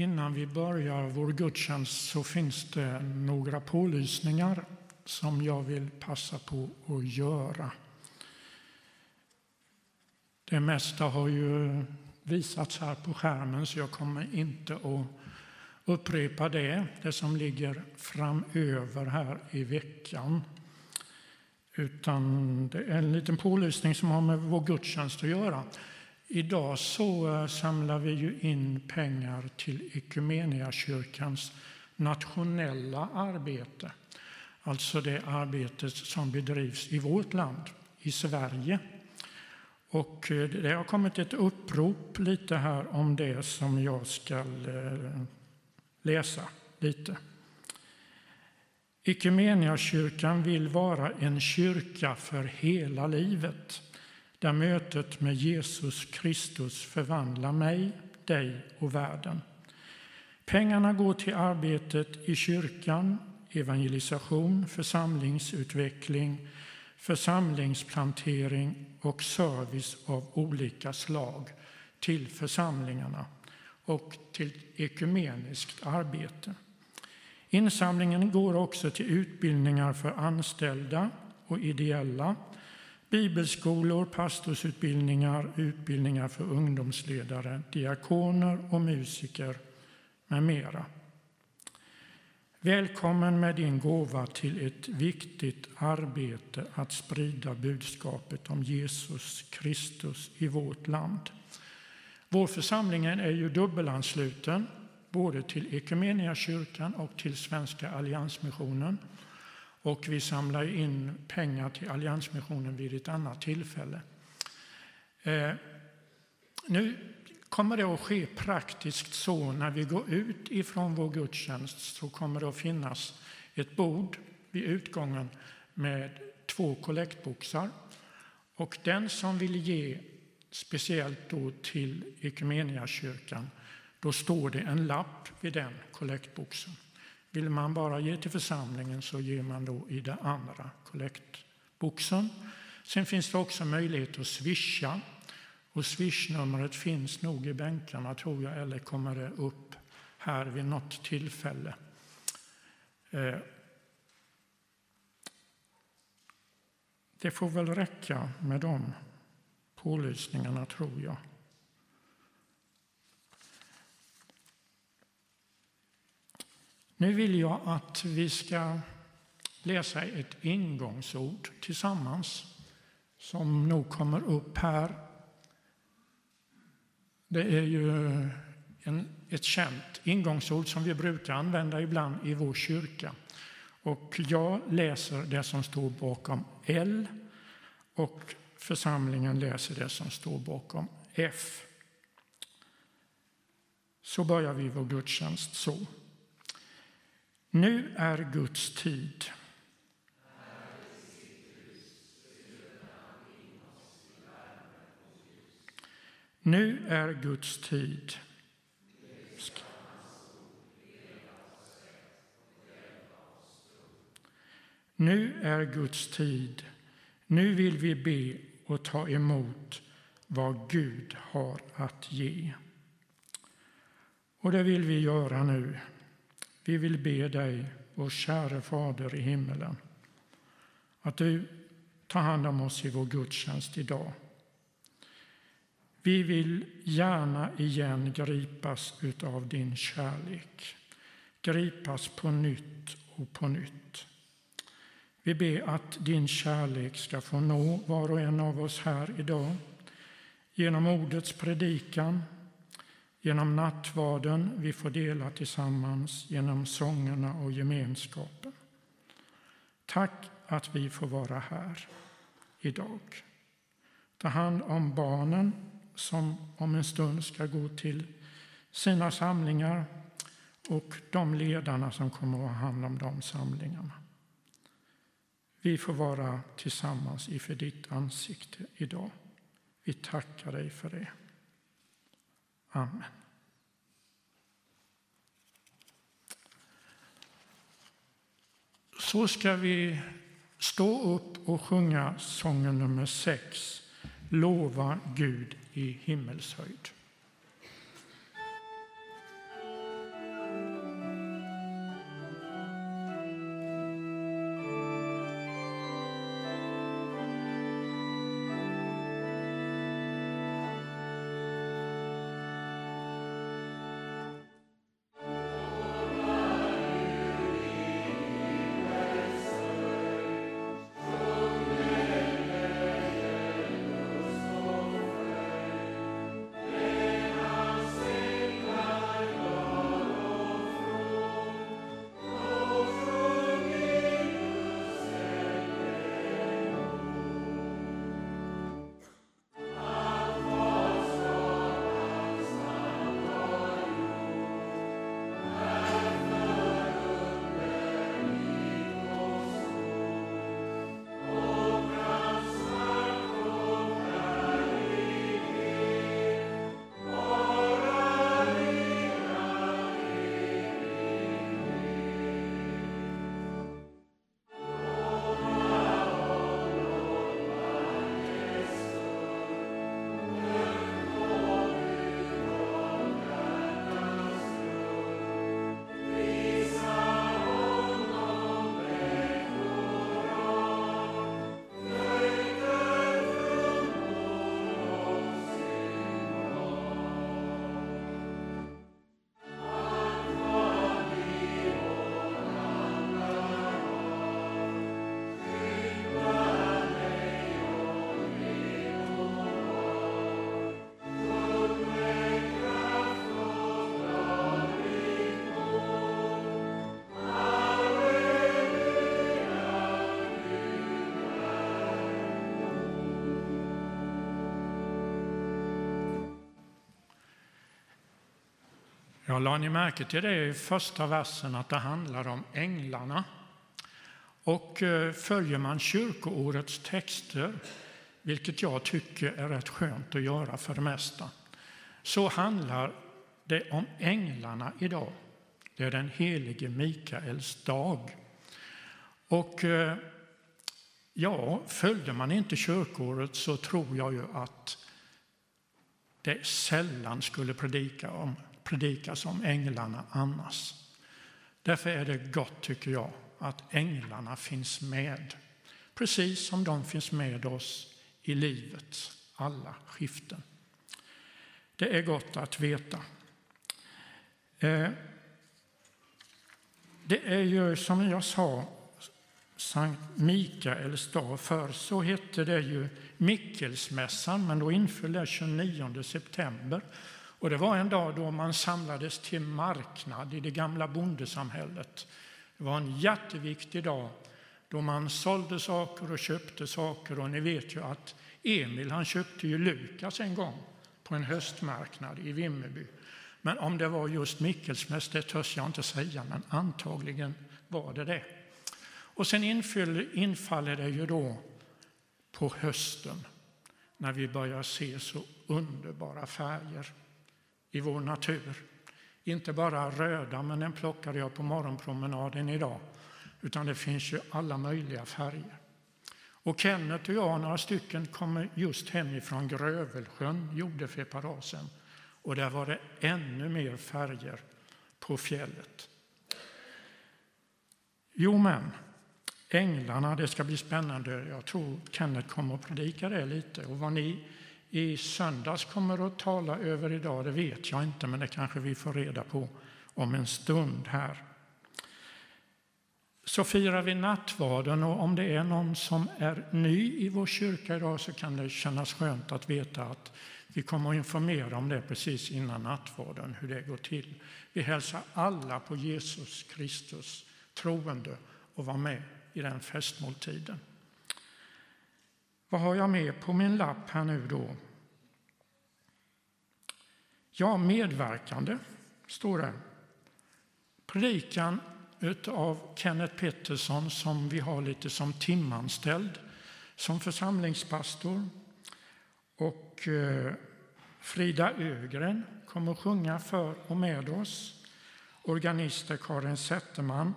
Innan vi börjar vår gudstjänst så finns det några pålysningar som jag vill passa på att göra. Det mesta har ju visats här på skärmen så jag kommer inte att upprepa det, det som ligger framöver här i veckan. Utan det är en liten pålysning som har med vår gudstjänst att göra. Idag så eh, samlar vi ju in pengar till Equmeniakyrkans nationella arbete. Alltså det arbetet som bedrivs i vårt land, i Sverige. Och eh, det har kommit ett upprop lite här om det som jag ska eh, läsa lite. Equmeniakyrkan vill vara en kyrka för hela livet där mötet med Jesus Kristus förvandlar mig, dig och världen. Pengarna går till arbetet i kyrkan, evangelisation, församlingsutveckling, församlingsplantering och service av olika slag till församlingarna och till ekumeniskt arbete. Insamlingen går också till utbildningar för anställda och ideella, bibelskolor, pastorsutbildningar, utbildningar för ungdomsledare, diakoner och musiker med mera. Välkommen med din gåva till ett viktigt arbete att sprida budskapet om Jesus Kristus i vårt land. Vår församling är ju dubbelansluten både till Equmeniakyrkan och till Svenska Alliansmissionen. Och vi samlar in pengar till Alliansmissionen vid ett annat tillfälle. Eh, nu kommer det att ske praktiskt så när vi går ut ifrån vår gudstjänst så kommer det att finnas ett bord vid utgången med två kollektboxar. Och den som vill ge speciellt då till Equmeniakyrkan, då står det en lapp vid den kollektboxen. Vill man bara ge till församlingen så ger man då i den andra kollektboxen. Sen finns det också möjlighet att swisha. Och swishnumret finns nog i bänkarna tror jag, eller kommer det upp här vid något tillfälle. Eh, det får väl räcka med de pålysningarna, tror jag. Nu vill jag att vi ska läsa ett ingångsord tillsammans som nog kommer upp här. Det är ju en, ett känt ingångsord som vi brukar använda ibland i vår kyrka. Och jag läser det som står bakom L och församlingen läser det som står bakom F. Så börjar vi vår gudstjänst så. Nu är Guds tid. Nu är Guds tid. Nu är Guds tid. Nu vill vi be och ta emot vad Gud har att ge. Och det vill vi göra nu. Vi vill be dig, vår käre Fader i himmelen, att du tar hand om oss i vår gudstjänst idag. Vi vill gärna igen gripas av din kärlek, gripas på nytt och på nytt. Vi ber att din kärlek ska få nå var och en av oss här idag genom ordets predikan, genom nattvarden vi får dela tillsammans, genom sångerna och gemenskapen. Tack att vi får vara här idag. Ta hand om barnen som om en stund ska gå till sina samlingar och de ledarna som kommer att ha hand om de samlingarna. Vi får vara tillsammans inför ditt ansikte idag. Vi tackar dig för det. Amen. Så ska vi stå upp och sjunga sången nummer sex, Lova Gud i himmelshöjd. Ja, la ni märke till det i första versen att det handlar om änglarna? Och eh, följer man kyrkoårets texter, vilket jag tycker är rätt skönt att göra för det mesta, så handlar det om änglarna idag. Det är den helige Mikaels dag. Och eh, ja, följde man inte kyrkoåret, så tror jag ju att det sällan skulle predika om, predikas om änglarna annars. Därför är det gott, tycker jag, att änglarna finns med. Precis som de finns med oss i livets alla skiften. Det är gott att veta. Eh, det är ju som jag sa Sankt Mikaels dag. Förr så hette det ju Mickelsmässan, men då inföll det 29 september. Och det var en dag då man samlades till marknad i det gamla bondesamhället. Det var en jätteviktig dag då man sålde saker och köpte saker. Och ni vet ju att Emil han köpte ju Lukas en gång på en höstmarknad i Vimmerby. Men om det var just Mikkelsmäss det törs jag inte säga, men antagligen var det det. Och sen infaller det ju då på hösten när vi börjar se så underbara färger i vår natur. Inte bara röda, men den plockade jag på morgonpromenaden idag. Utan det finns ju alla möjliga färger. Och Kenneth och jag, några stycken, kommer just hemifrån Grövelsjön, gjorde för ett par dagar sedan. Och där var det ännu mer färger på fjället. Jo, men änglarna, det ska bli spännande. Jag tror Kenneth kommer att predika det lite. Och vad ni i söndags kommer att tala över idag, det vet jag inte, men det kanske vi får reda på om en stund här. Så firar vi nattvarden och om det är någon som är ny i vår kyrka idag så kan det kännas skönt att veta att vi kommer att informera om det precis innan nattvarden, hur det går till. Vi hälsar alla på Jesus Kristus troende och var med i den festmåltiden. Vad har jag med på min lapp här nu då? Ja, medverkande, står det. Predikan av Kenneth Pettersson som vi har lite som timanställd som församlingspastor. Och eh, Frida Ögren kommer att sjunga för och med oss. Organister Karin Zetterman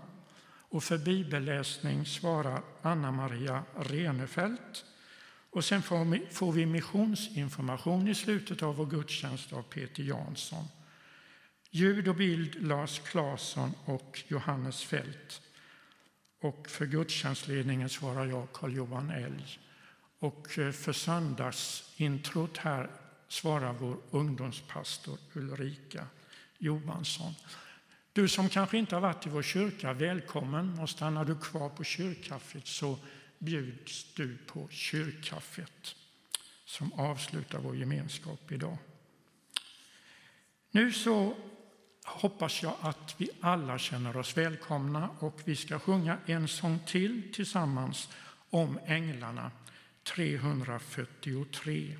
och för bibelläsning svarar Anna-Maria Renefelt. Och sen får vi missionsinformation i slutet av vår gudstjänst av Peter Jansson. Ljud och bild Lars Claesson och Johannes Fält. Och för gudstjänstledningen svarar jag Carl-Johan Elg. Och eh, för söndagsintrot här svarar vår ungdomspastor Ulrika Johansson. Du som kanske inte har varit i vår kyrka, välkommen. Och stannar du kvar på kyrkkaffet så bjuds du på kyrkkaffet som avslutar vår gemenskap idag. Nu så hoppas jag att vi alla känner oss välkomna och vi ska sjunga en sång till tillsammans om änglarna 343.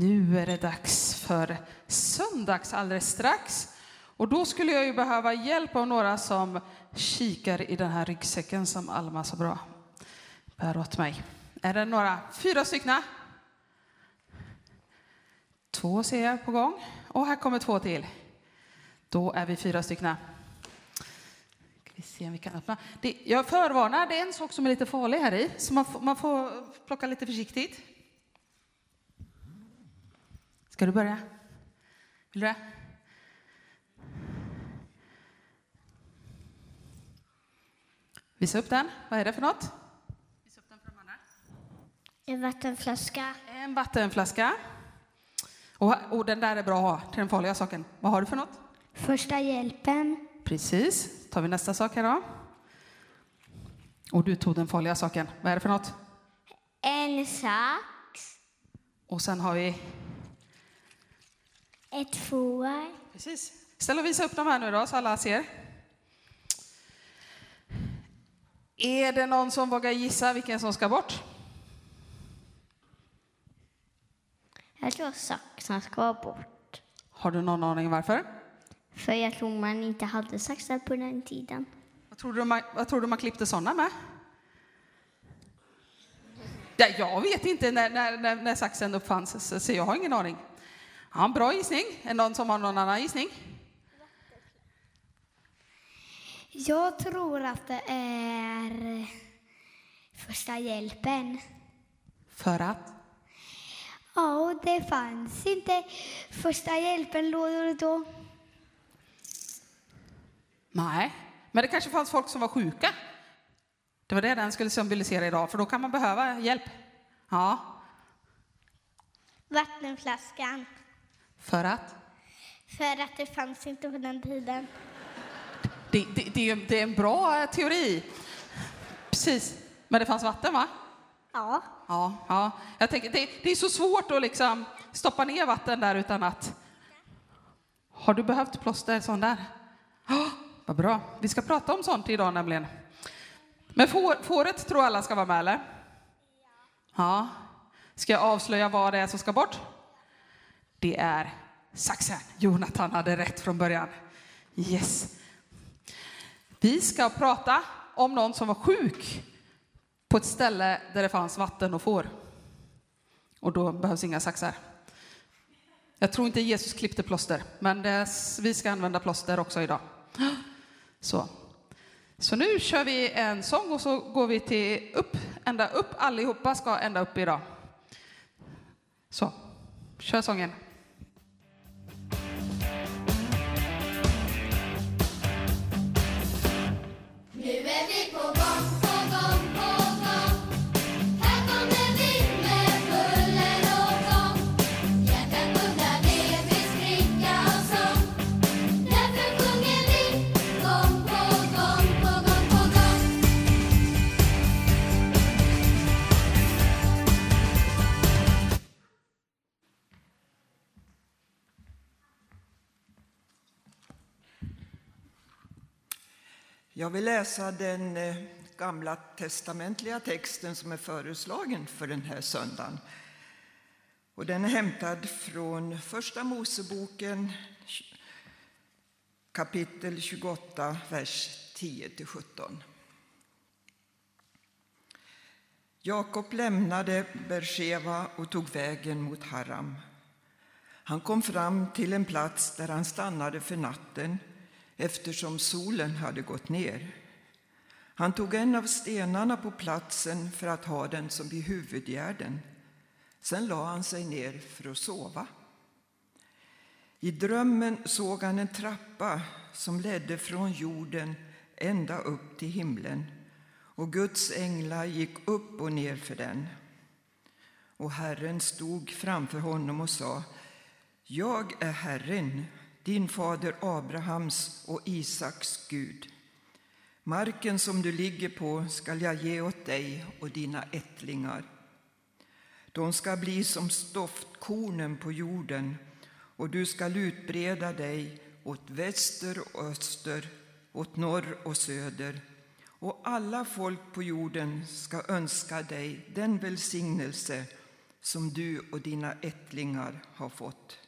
Nu är det dags för söndags alldeles strax. Och då skulle jag ju behöva hjälp av några som kikar i den här ryggsäcken som Alma så bra bär åt mig. Är det några? Fyra stycken? Två ser jag på gång. Och här kommer två till. Då är vi fyra stycken. Vi se om vi kan öppna. Det, jag förvarnar, det är en sak som är lite farlig här i, så man får, man får plocka lite försiktigt. Ska du börja? Vill du det? Visa upp den. Vad är det för något? Visa upp den för andra. En vattenflaska. En vattenflaska. Och, och den där är bra att ha till den farliga saken. Vad har du för något? Första hjälpen. Precis. tar vi nästa sak här då. Och du tog den farliga saken. Vad är det för något? En sax. Och sen har vi... Ett får. Precis. Ställ och visa upp dem här nu då, så alla ser. Är det någon som vågar gissa vilken som ska bort? Jag tror saxen ska vara bort. Har du någon aning varför? För jag tror man inte hade saxar på den tiden. Vad tror du man, vad tror du man klippte sådana med? Ja, jag vet inte när, när, när, när saxen uppfanns, så, så jag har ingen aning. Ja, bra gissning. Är det någon som har någon annan gissning? Jag tror att det är första hjälpen. För att? Ja, det fanns inte första hjälpen-lådor då. Nej, men det kanske fanns folk som var sjuka. Det var det den skulle symbolisera idag, för då kan man behöva hjälp. Ja, Vattenflaskan. För att? För att det fanns inte på den tiden. Det, det, det, är, det är en bra eh, teori. Precis. Men det fanns vatten, va? Ja. Ja, ja. Jag tänker, det, det är så svårt att liksom stoppa ner vatten där utan att... Har du behövt plåster sån där? Oh, vad bra. Vi ska prata om sånt idag nämligen. Men får, fåret tror alla ska vara med, eller? Ja. Ska jag avslöja vad det är som ska bort? Det är saxen. Jonathan hade rätt från början. Yes. Vi ska prata om någon som var sjuk på ett ställe där det fanns vatten och får. Och då behövs inga saxar. Jag tror inte Jesus klippte plåster, men det, vi ska använda plåster också idag. Så. så nu kör vi en sång och så går vi till upp, ända upp. Allihopa ska ända upp idag. Så, kör sången. Jag vill läsa den eh, gamla testamentliga texten som är föreslagen för den här söndagen. Och den är hämtad från Första Moseboken kapitel 28, vers 10-17. Jakob lämnade Bersheva och tog vägen mot Haram. Han kom fram till en plats där han stannade för natten eftersom solen hade gått ner. Han tog en av stenarna på platsen för att ha den som vid huvudgärden. Sen la han sig ner för att sova. I drömmen såg han en trappa som ledde från jorden ända upp till himlen och Guds änglar gick upp och ner för den. Och Herren stod framför honom och sa Jag är Herren, din fader Abrahams och Isaks Gud. Marken som du ligger på skall jag ge åt dig och dina ättlingar. De ska bli som stoftkornen på jorden och du skall utbreda dig åt väster och öster, åt norr och söder och alla folk på jorden ska önska dig den välsignelse som du och dina ättlingar har fått.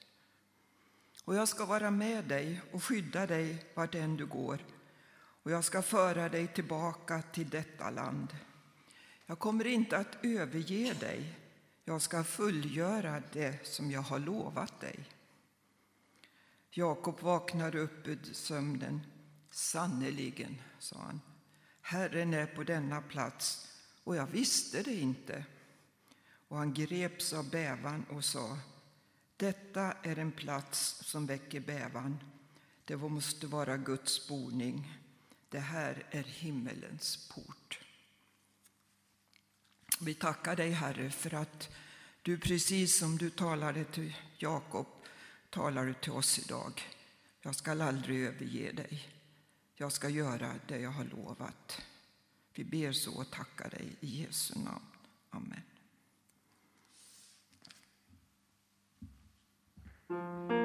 Och jag ska vara med dig och skydda dig vart än du går och jag ska föra dig tillbaka till detta land. Jag kommer inte att överge dig. Jag ska fullgöra det som jag har lovat dig. Jakob vaknade upp ur sömnen. Sannerligen, sa han, Herren är på denna plats och jag visste det inte. Och han greps av bävan och sa, detta är en plats som väcker bävan. Det måste vara Guds boning. Det här är himmelens port. Vi tackar dig, Herre, för att du precis som du talade till Jakob talar du till oss idag. Jag skall aldrig överge dig. Jag ska göra det jag har lovat. Vi ber så och tackar dig i Jesu namn. Amen. Som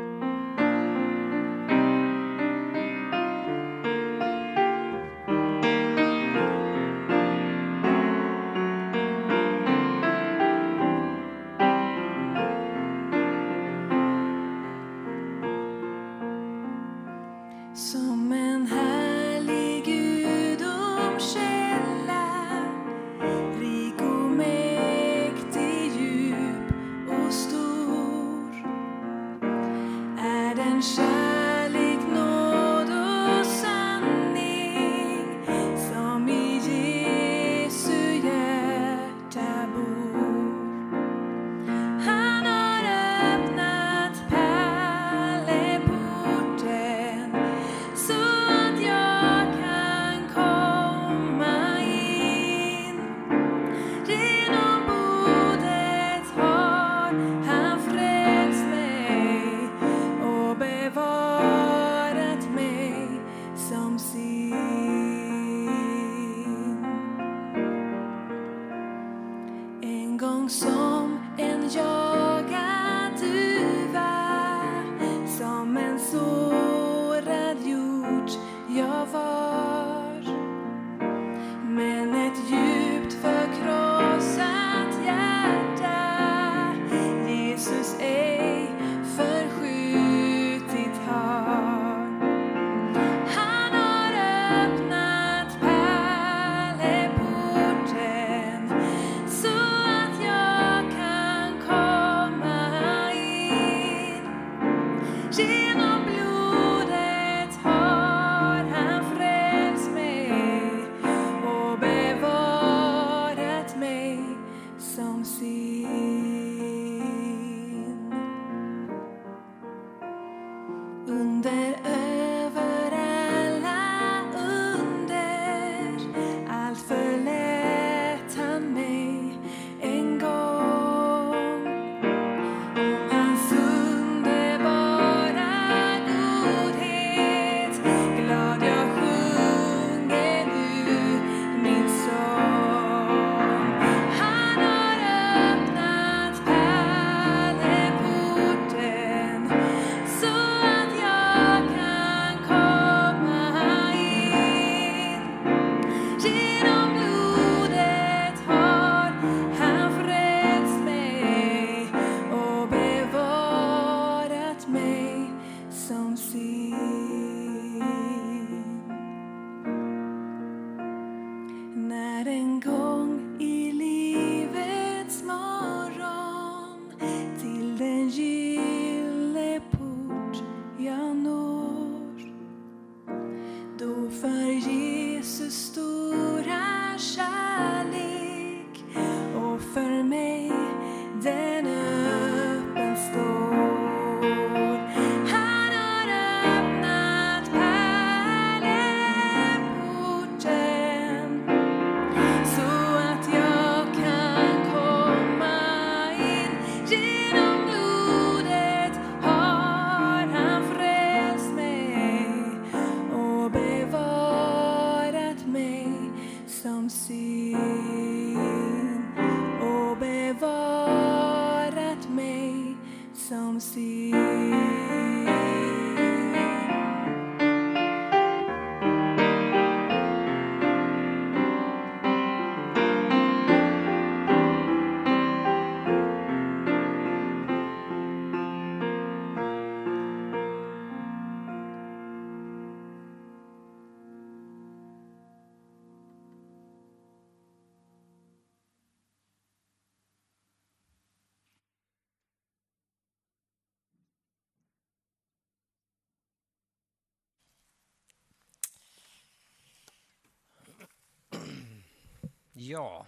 Ja,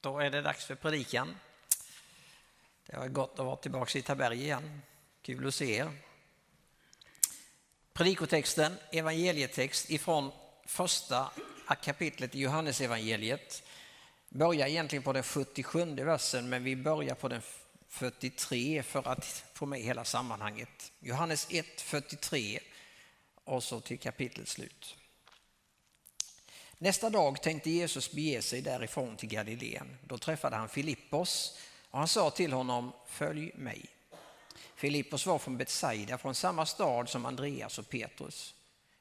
då är det dags för predikan. Det var gott att vara tillbaka i Taberg igen. Kul att se er. Predikotexten, evangelietext ifrån första kapitlet i Johannesevangeliet börjar egentligen på den 77 versen men vi börjar på den 43 för att få med hela sammanhanget. Johannes 1, 43 och så till kapitlets slut. Nästa dag tänkte Jesus bege sig därifrån till Galileen. Då träffade han Filippos och han sa till honom, följ mig. Filippos var från Betsaida, från samma stad som Andreas och Petrus.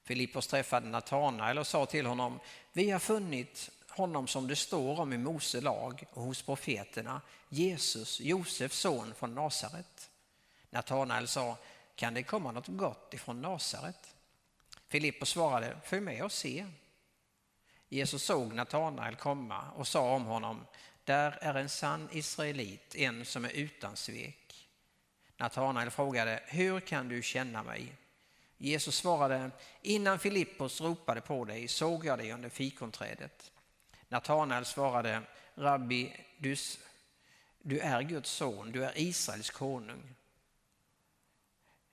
Filippos träffade Natanael och sa till honom, vi har funnit honom som det står om i Mose lag och hos profeterna, Jesus, Josefs son från Nasaret. Natanael sa, kan det komma något gott ifrån Nasaret? Filippos svarade, följ med och se. Jesus såg Natanael komma och sa om honom, där är en sann israelit, en som är utan svek. Natanael frågade, hur kan du känna mig? Jesus svarade, innan Filippos ropade på dig såg jag dig under fikonträdet. Natanael svarade, Rabbi, du, du är Guds son, du är Israels konung.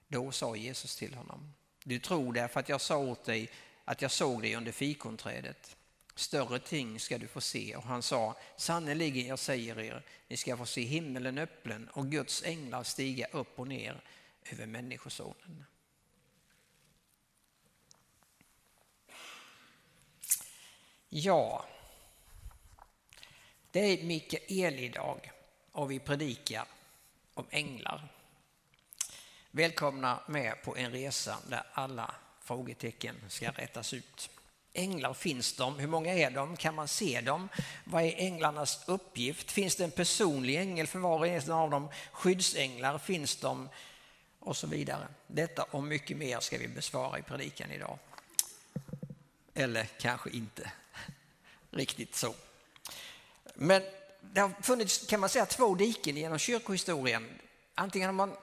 Då sa Jesus till honom, du tror därför att jag sa åt dig att jag såg dig under fikonträdet. Större ting ska du få se. Och han sa, sannerligen jag säger er, ni ska få se himmelen öppen och Guds änglar stiga upp och ner över Människosonen. Ja, det är Mikael idag och vi predikar om änglar. Välkomna med på en resa där alla frågetecken ska rätas ut. Änglar finns de? Hur många är de? Kan man se dem? Vad är änglarnas uppgift? Finns det en personlig ängel för var och en av dem? Skyddsänglar finns de? Och så vidare. Detta och mycket mer ska vi besvara i predikan idag. Eller kanske inte riktigt så. Men det har funnits, kan man säga, två diken genom kyrkohistorien. Antingen har man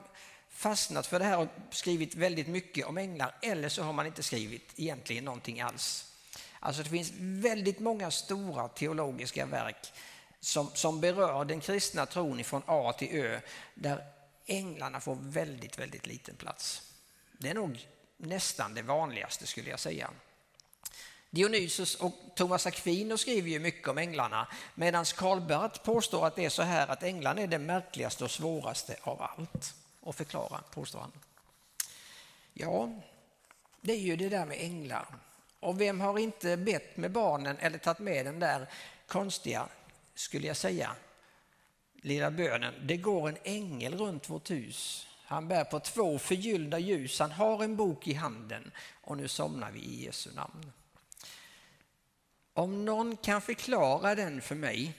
fastnat för det här och skrivit väldigt mycket om änglar eller så har man inte skrivit egentligen någonting alls. Alltså det finns väldigt många stora teologiska verk som, som berör den kristna tron från A till Ö där änglarna får väldigt, väldigt liten plats. Det är nog nästan det vanligaste skulle jag säga. Dionysus och Thomas Aquino skriver ju mycket om änglarna medan Karl Barth påstår att det är så här att änglarna är det märkligaste och svåraste av allt att förklara, påstår han. Ja, det är ju det där med änglar. Och vem har inte bett med barnen eller tagit med den där konstiga, skulle jag säga, lilla bönen. Det går en ängel runt vårt hus. Han bär på två förgyllda ljus, han har en bok i handen och nu somnar vi i Jesu namn. Om någon kan förklara den för mig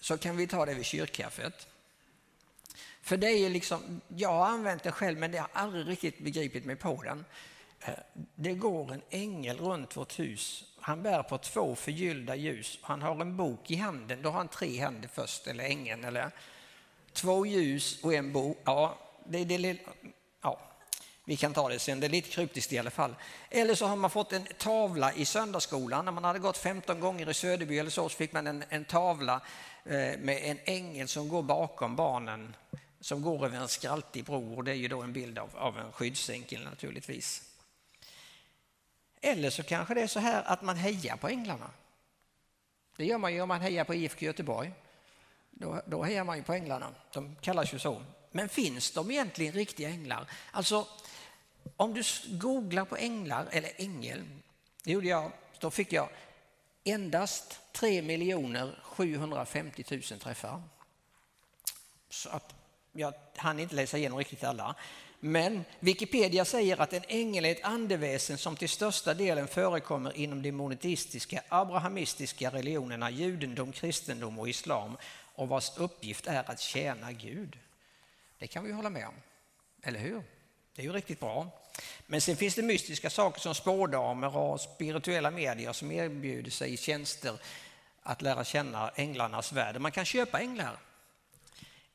så kan vi ta det vid kyrkkaffet. För det är liksom, jag har använt den själv men jag har aldrig riktigt begripit mig på den. Det går en ängel runt vårt hus. Han bär på två förgyllda ljus. Han har en bok i handen. Då har han tre händer först, eller ängeln. Eller två ljus och en bok. Ja, det, det, ja, vi kan ta det sen. Det är lite kryptiskt i alla fall. Eller så har man fått en tavla i söndagsskolan. När man hade gått 15 gånger i Söderby eller så, så fick man en, en tavla eh, med en ängel som går bakom barnen som går över en skraltig bro och det är ju då en bild av, av en skyddsängel naturligtvis. Eller så kanske det är så här att man hejar på änglarna. Det gör man ju om man hejar på IFK Göteborg. Då, då hejar man ju på änglarna. De kallas ju så. Men finns de egentligen riktiga änglar? Alltså, om du googlar på änglar eller ängel, det gjorde jag, då fick jag endast 3 750 000 träffar. Så att jag hann inte läsa igenom riktigt alla. Men Wikipedia säger att en ängel är ett andeväsen som till största delen förekommer inom de monoteistiska, abrahamistiska religionerna judendom, kristendom och islam och vars uppgift är att tjäna Gud. Det kan vi hålla med om, eller hur? Det är ju riktigt bra. Men sen finns det mystiska saker som spådamer och spirituella medier som erbjuder sig tjänster att lära känna änglarnas värld. Man kan köpa änglar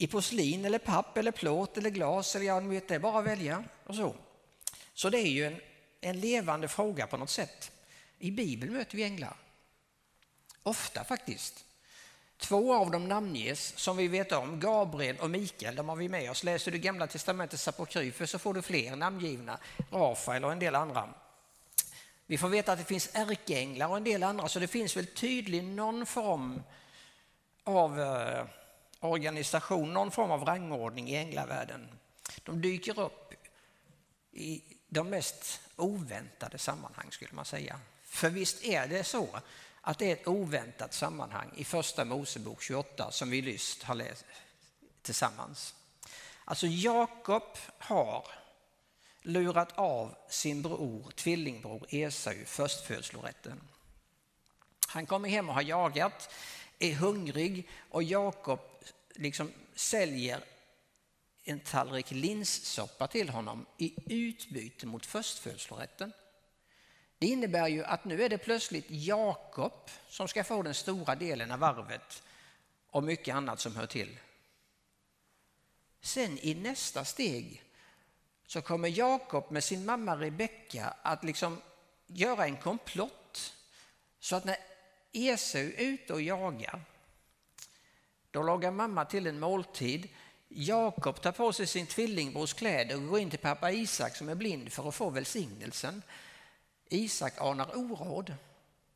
i porslin eller papp eller plåt eller glas eller ja, vet, det är bara att välja och så. Så det är ju en, en levande fråga på något sätt. I Bibeln möter vi änglar. Ofta faktiskt. Två av dem namnges som vi vet om, Gabriel och Mikael, de har vi med oss. Läser du Gamla Testamentets apokryfer så får du fler namngivna, Rafael och en del andra. Vi får veta att det finns ärkeänglar och en del andra, så det finns väl tydligen någon form av eh, organisation, någon form av rangordning i änglavärlden. De dyker upp i de mest oväntade sammanhang skulle man säga. För visst är det så att det är ett oväntat sammanhang i första Mosebok 28 som vi lyst har läst tillsammans. Alltså Jakob har lurat av sin bror, tvillingbror Esau förstfödslorätten. Han kommer hem och har jagat, är hungrig och Jakob liksom säljer en tallrik linssoppa till honom i utbyte mot förstfödslorätten. Det innebär ju att nu är det plötsligt Jakob som ska få den stora delen av arvet och mycket annat som hör till. Sen i nästa steg så kommer Jakob med sin mamma Rebecka att liksom göra en komplott så att när Esau är ute och jagar då lagar mamma till en måltid. Jakob tar på sig sin tvillingbrors kläder och går in till pappa Isak som är blind för att få välsignelsen. Isak anar oråd,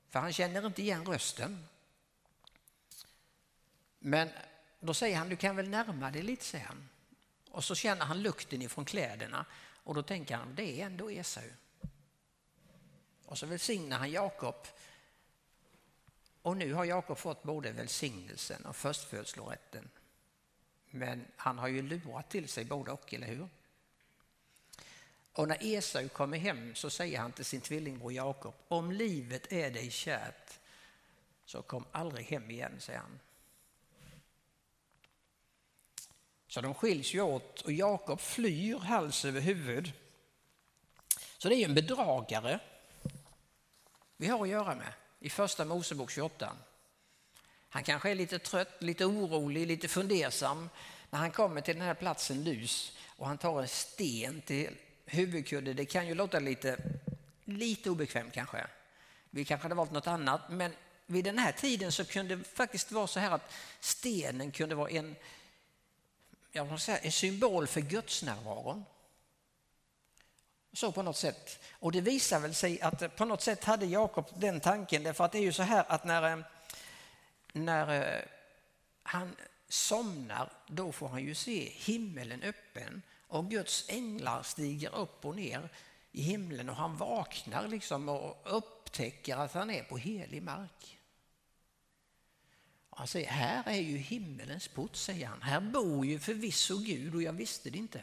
för han känner inte igen rösten. Men då säger han, du kan väl närma dig lite, säger han. Och så känner han lukten ifrån kläderna och då tänker han, det är ändå Esau. Och så välsignar han Jakob. Och nu har Jakob fått både välsignelsen och förstfödslorätten. Men han har ju lurat till sig både och, eller hur? Och när Esau kommer hem så säger han till sin tvillingbror Jakob, om livet är dig kärt så kom aldrig hem igen, säger han. Så de skiljs ju åt och Jakob flyr hals över huvud. Så det är ju en bedragare vi har att göra med i första Mosebok 28. Han kanske är lite trött, lite orolig, lite fundersam när han kommer till den här platsen Lus och han tar en sten till huvudkudde. Det kan ju låta lite, lite obekvämt kanske. Vi kanske hade valt något annat, men vid den här tiden så kunde det faktiskt vara så här att stenen kunde vara en, jag säga, en symbol för gudsnärvaron. Så på något sätt. Och det visar väl sig att eh, på något sätt hade Jakob den tanken, därför att det är ju så här att när, eh, när eh, han somnar, då får han ju se himmelen öppen och Guds änglar stiger upp och ner i himlen och han vaknar liksom och upptäcker att han är på helig mark. Han säger, här är ju himmelens port, säger han. Här bor ju förvisso Gud och jag visste det inte.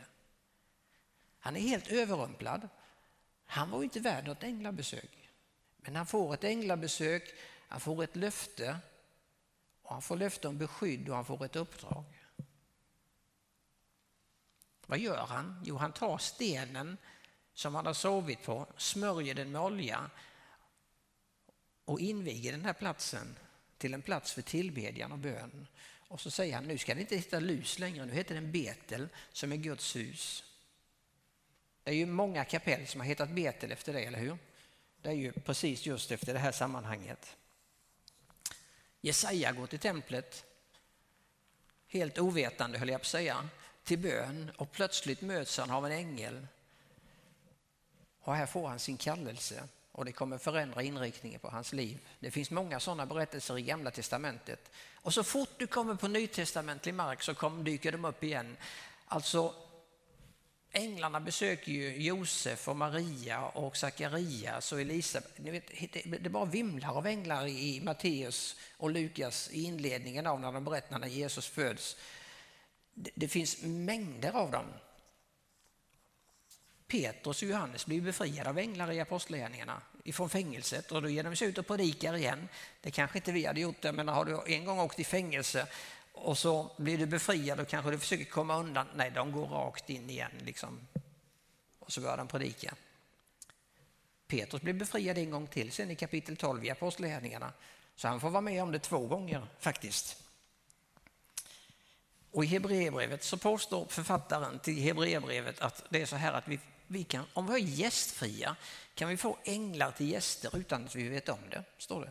Han är helt överrumplad. Han var ju inte värd något änglabesök. Men han får ett änglabesök, han får ett löfte och han får löfte om beskydd och han får ett uppdrag. Vad gör han? Jo, han tar stenen som han har sovit på, smörjer den med olja och inviger den här platsen till en plats för tillbedjan och bön. Och så säger han, nu ska det inte hitta Lus längre, nu heter den Betel som är Guds hus. Det är ju många kapell som har hetat Betel efter det, eller hur? Det är ju precis just efter det här sammanhanget. Jesaja går till templet, helt ovetande höll jag på att säga, till bön och plötsligt möts han av en ängel. Och här får han sin kallelse och det kommer förändra inriktningen på hans liv. Det finns många sådana berättelser i Gamla Testamentet. Och så fort du kommer på nytestamentlig mark så kom, dyker de upp igen. Alltså, änglarna besöker ju Josef och Maria och Sakarias och Elisabet. Ni vet, det bara vimlar av änglar i Matteus och Lukas i inledningen av när de berättar när Jesus föds. Det, finns mängder av dem. Petrus och Johannes blir befriade av änglar i apostlagärningarna ifrån fängelset och då ger de sig ut och predikar igen. Det kanske inte vi hade gjort det, men har du en gång åkt i fängelse och så blir du befriad och kanske du försöker komma undan. Nej, de går rakt in igen liksom. Och så börjar de predika. Petrus blir befriad en gång till sen i kapitel 12 i apostlagärningarna. Så han får vara med om det två gånger faktiskt. Och i Hebreerbrevet så påstår författaren till Hebreerbrevet att det är så här att vi, vi kan, om vi är gästfria kan vi få änglar till gäster utan att vi vet om det, står det.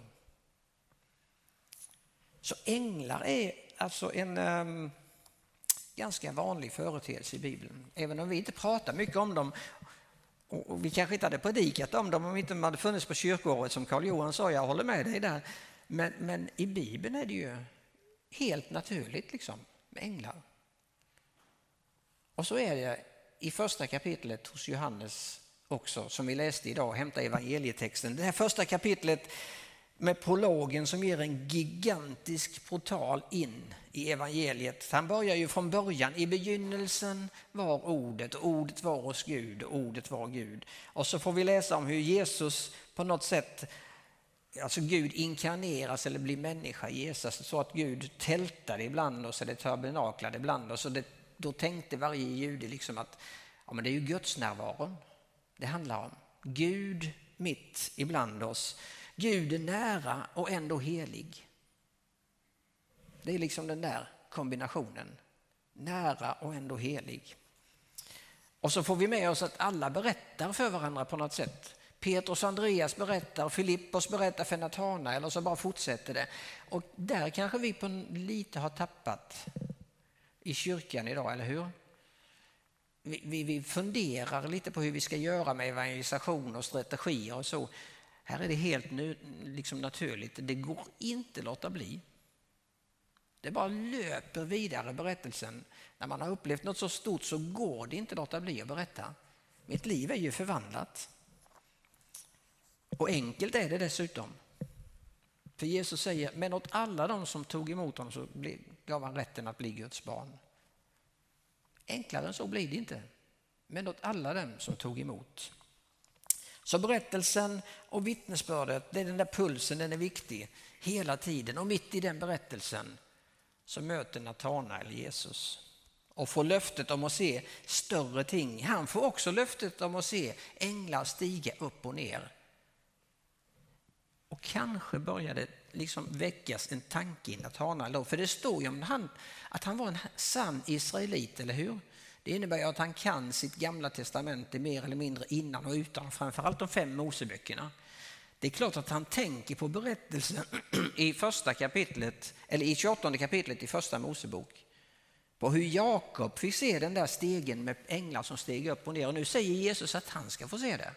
Så änglar är alltså en um, ganska vanlig företeelse i Bibeln. Även om vi inte pratar mycket om dem och vi kanske inte hade predikat om dem om inte de hade funnits på kyrkoåret som Karl Johan sa, jag håller med dig där. Men, men i Bibeln är det ju helt naturligt liksom med änglar. Och så är det i första kapitlet hos Johannes också, som vi läste idag, hämta evangelietexten. Det här första kapitlet med prologen som ger en gigantisk portal in i evangeliet. Han börjar ju från början, i begynnelsen var ordet, och ordet var hos Gud, och ordet var Gud. Och så får vi läsa om hur Jesus på något sätt Alltså Gud inkarneras eller blir människa i Jesus så att Gud tältade ibland oss eller tabernaklade ibland oss. Och det, då tänkte varje jude liksom att ja, men det är ju Guds närvaron det handlar om. Gud mitt ibland oss. Gud är nära och ändå helig. Det är liksom den där kombinationen. Nära och ändå helig. Och så får vi med oss att alla berättar för varandra på något sätt. Petrus och Andreas berättar, Filippos berättar för Natana eller så bara fortsätter det. Och där kanske vi på lite har tappat i kyrkan idag, eller hur? Vi, vi, vi funderar lite på hur vi ska göra med evangelisation och strategier och så. Här är det helt nu, liksom naturligt, det går inte att låta bli. Det bara löper vidare berättelsen. När man har upplevt något så stort så går det inte att låta bli att berätta. Mitt liv är ju förvandlat. Och enkelt är det dessutom. För Jesus säger, men åt alla de som tog emot honom så gav han rätten att bli Guds barn. Enklare än så blir det inte. Men åt alla dem som tog emot. Så berättelsen och vittnesbördet, det är den där pulsen, den är viktig hela tiden. Och mitt i den berättelsen så möter Natanael Jesus och får löftet om att se större ting. Han får också löftet om att se änglar stiga upp och ner. Och kanske började liksom väckas en tanke i Natanael då, för det står ju om han, att han var en sann israelit, eller hur? Det innebär ju att han kan sitt gamla testamente mer eller mindre innan och utan, framförallt de fem Moseböckerna. Det är klart att han tänker på berättelsen i första kapitlet, eller i 28 kapitlet i första Mosebok. På hur Jakob fick se den där stegen med änglar som steg upp och ner. Och nu säger Jesus att han ska få se det.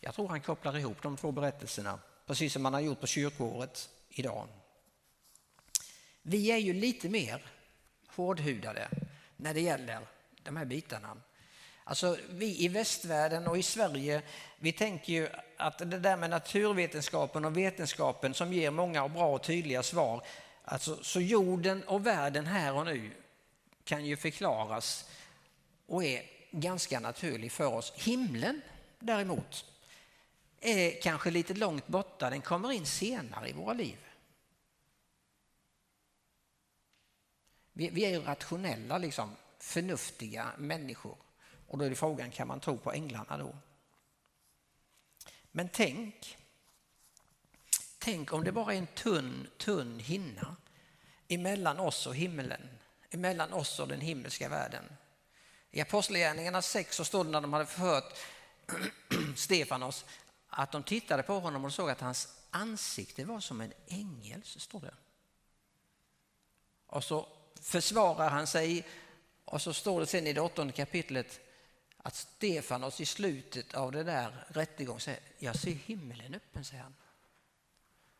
Jag tror han kopplar ihop de två berättelserna, precis som man har gjort på kyrkoåret idag. Vi är ju lite mer hårdhudade när det gäller de här bitarna. Alltså vi i västvärlden och i Sverige, vi tänker ju att det där med naturvetenskapen och vetenskapen som ger många och bra och tydliga svar, alltså så jorden och världen här och nu kan ju förklaras och är ganska naturlig för oss. Himlen däremot är kanske lite långt borta, den kommer in senare i våra liv. Vi, vi är ju rationella, liksom, förnuftiga människor. Och då är det frågan, kan man tro på änglarna då? Men tänk, tänk om det bara är en tunn, tunn hinna emellan oss och himlen, emellan oss och den himmelska världen. I Apostlagärningarna 6 så står det när de hade förhört Stefanos att de tittade på honom och såg att hans ansikte var som en ängels, står det. Och så försvarar han sig och så står det sen i det åttonde kapitlet att Stefanos i slutet av det där rättegången säger jag ser himlen öppen, säger han.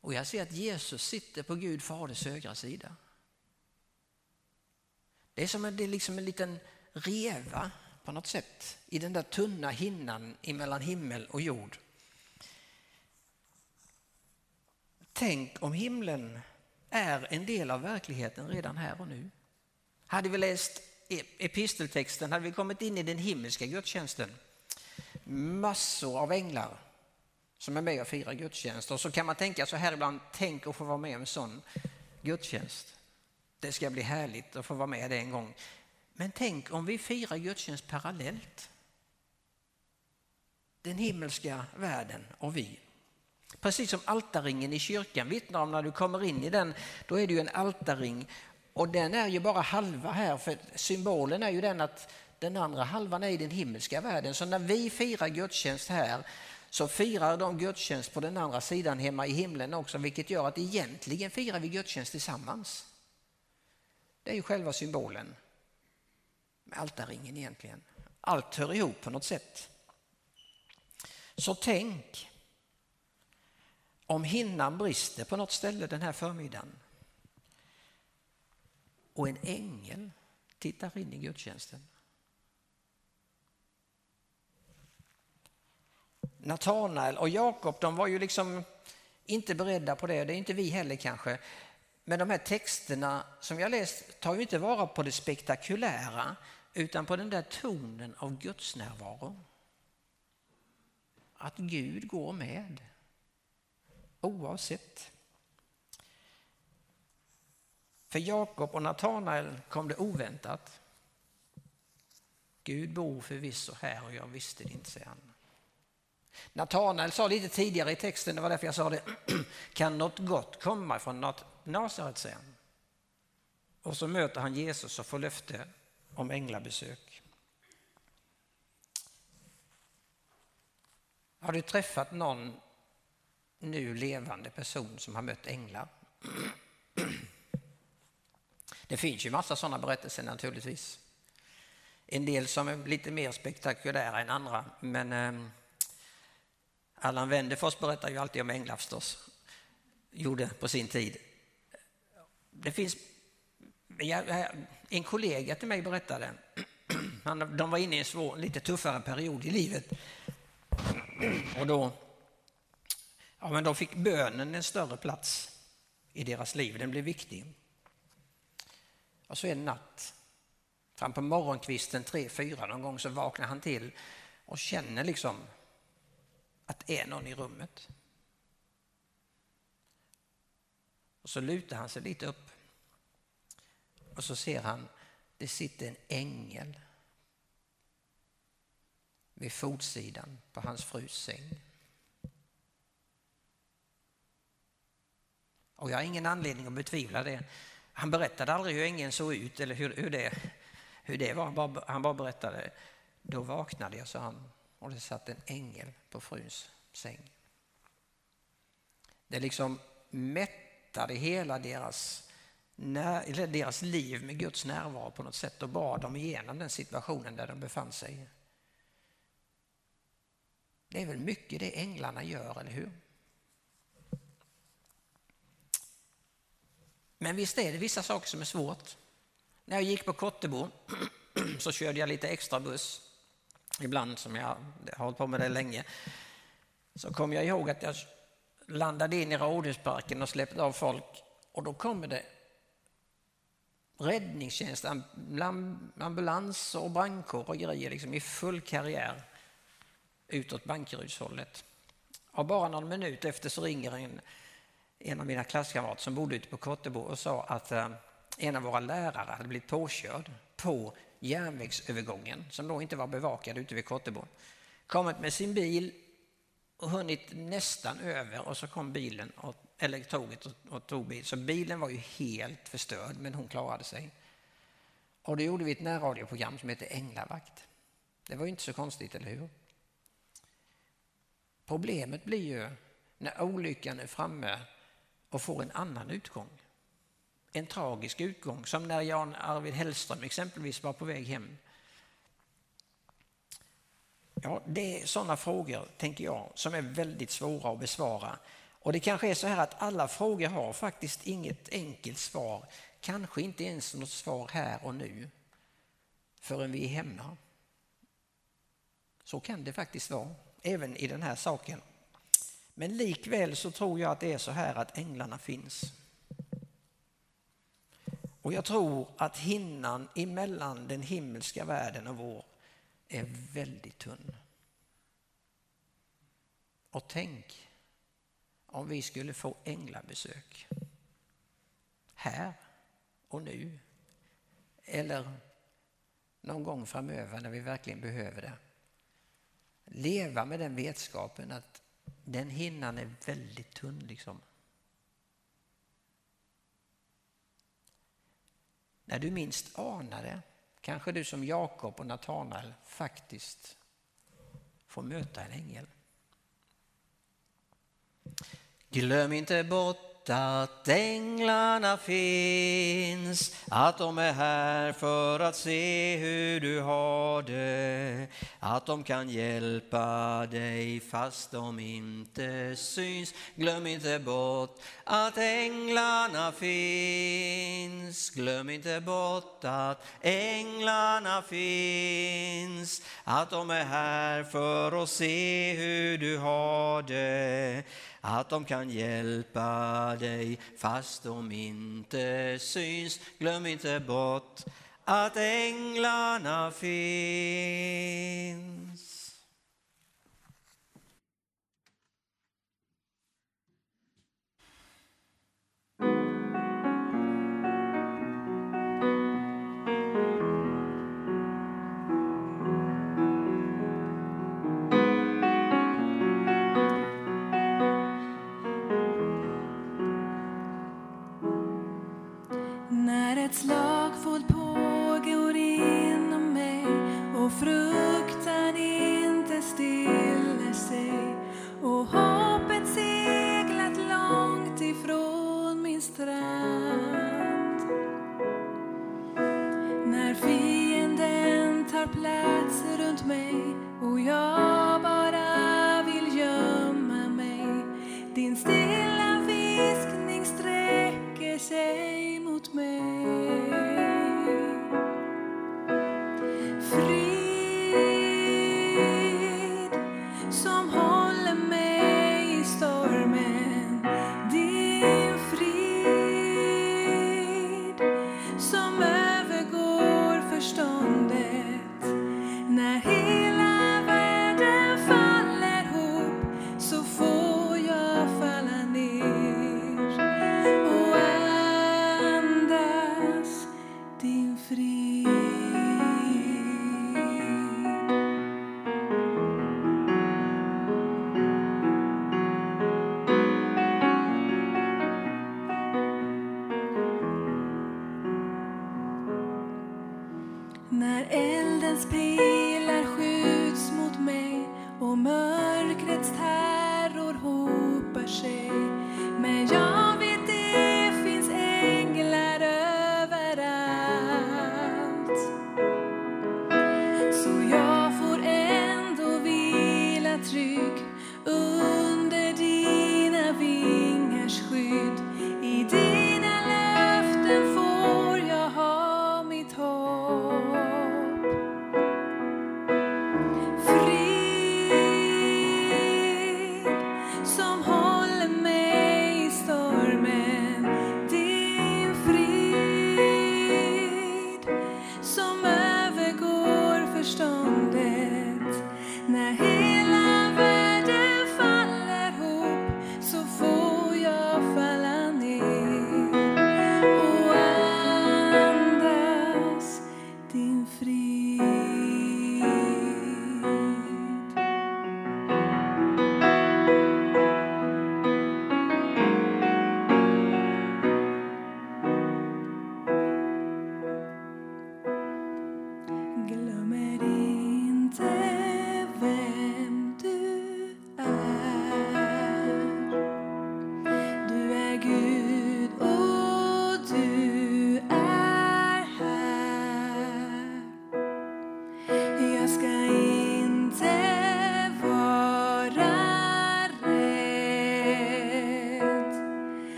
Och jag ser att Jesus sitter på Gud faders högra sida. Det är som en, det är liksom en liten reva på något sätt i den där tunna hinnan mellan himmel och jord. Tänk om himlen är en del av verkligheten redan här och nu. Hade vi läst e- episteltexten hade vi kommit in i den himmelska gudstjänsten. Massor av änglar som är med och firar gudstjänst. Och så kan man tänka så här ibland, tänk att få vara med om en sån gudstjänst. Det ska bli härligt att få vara med det en gång. Men tänk om vi firar gudstjänst parallellt. Den himmelska världen och vi. Precis som altarringen i kyrkan vittnar om när du kommer in i den, då är det ju en altarring och den är ju bara halva här för symbolen är ju den att den andra halvan är i den himmelska världen. Så när vi firar gudstjänst här så firar de gudstjänst på den andra sidan hemma i himlen också, vilket gör att egentligen firar vi gudstjänst tillsammans. Det är ju själva symbolen med altarringen egentligen. Allt hör ihop på något sätt. Så tänk om hinnan brister på något ställe den här förmiddagen och en ängel tittar in i gudstjänsten. Natanael och Jakob, de var ju liksom inte beredda på det, det är inte vi heller kanske. Men de här texterna som jag läst tar ju inte vara på det spektakulära utan på den där tonen av Guds närvaro. Att Gud går med oavsett. För Jakob och Natanael kom det oväntat. Gud bor förvisso här och jag visste det inte, säger han. Natanael sa lite tidigare i texten, det var därför jag sa det, kan något gott komma från Nasaret, säger han. Och så möter han Jesus och får löfte om änglabesök. Har du träffat någon nu levande person som har mött änglar? Det finns ju massa sådana berättelser naturligtvis. En del som är lite mer spektakulära än andra, men eh, Allan Wendefors berättar ju alltid om änglar förstås. Gjorde på sin tid. Det finns... En kollega till mig berättade, de var inne i en svår, lite tuffare period i livet. Och då, ja, men då fick bönen en större plats i deras liv, den blev viktig. Och så en natt, fram på morgonkvisten tre, fyra någon gång så vaknar han till och känner liksom att det är någon i rummet. Och så lutar han sig lite upp och så ser han det sitter en ängel vid fotsidan på hans frus säng. Och jag har ingen anledning att betvivla det. Han berättade aldrig hur ängeln såg ut eller hur, hur, det, hur det var. Han bara, han bara berättade. Då vaknade jag, sa han, och det satt en ängel på fruns säng. Det liksom mättade hela deras, när, eller deras liv med Guds närvaro på något sätt och bar dem igenom den situationen där de befann sig. Det är väl mycket det änglarna gör, eller hur? Men visst är det vissa saker som är svårt. När jag gick på Kottebo så körde jag lite extra buss ibland som jag har hållit på med det länge, så kom jag ihåg att jag landade in i Rådhusparken och släppte av folk och då kommer det räddningstjänst, ambulans och brandkår och grejer liksom i full karriär utåt Bankerydshållet. Och bara någon minut efter så ringer en, en av mina klasskamrater som bodde ute på Kottebo och sa att eh, en av våra lärare hade blivit påkörd på järnvägsövergången som då inte var bevakad ute vid Kottebo. Kommit med sin bil och hunnit nästan över och så kom bilen, och, eller tåget och, och tog bilen. Så bilen var ju helt förstörd men hon klarade sig. Och då gjorde vi ett närradioprogram som heter Änglavakt. Det var ju inte så konstigt, eller hur? Problemet blir ju när olyckan är framme och får en annan utgång en tragisk utgång, som när Jan Arvid Hellström exempelvis var på väg hem. Ja, det är sådana frågor, tänker jag, som är väldigt svåra att besvara. Och det kanske är så här att alla frågor har faktiskt inget enkelt svar, kanske inte ens något svar här och nu, förrän vi är hemma. Så kan det faktiskt vara, även i den här saken. Men likväl så tror jag att det är så här att änglarna finns. Och jag tror att hinnan emellan den himmelska världen och vår är väldigt tunn. Och tänk om vi skulle få änglabesök här och nu eller någon gång framöver när vi verkligen behöver det. Leva med den vetskapen att den hinnan är väldigt tunn liksom. När du minst anar det kanske du som Jakob och Natanael faktiskt får möta en ängel. Glöm inte bort att änglarna finns, att de är här för att se hur du har det, att de kan hjälpa dig fast de inte syns. Glöm inte bort att änglarna finns, glöm inte bort att änglarna finns, att de är här för att se hur du har det, att de kan hjälpa dig fast de inte syns. Glöm inte bort att änglarna finns. Plats runt mig och jag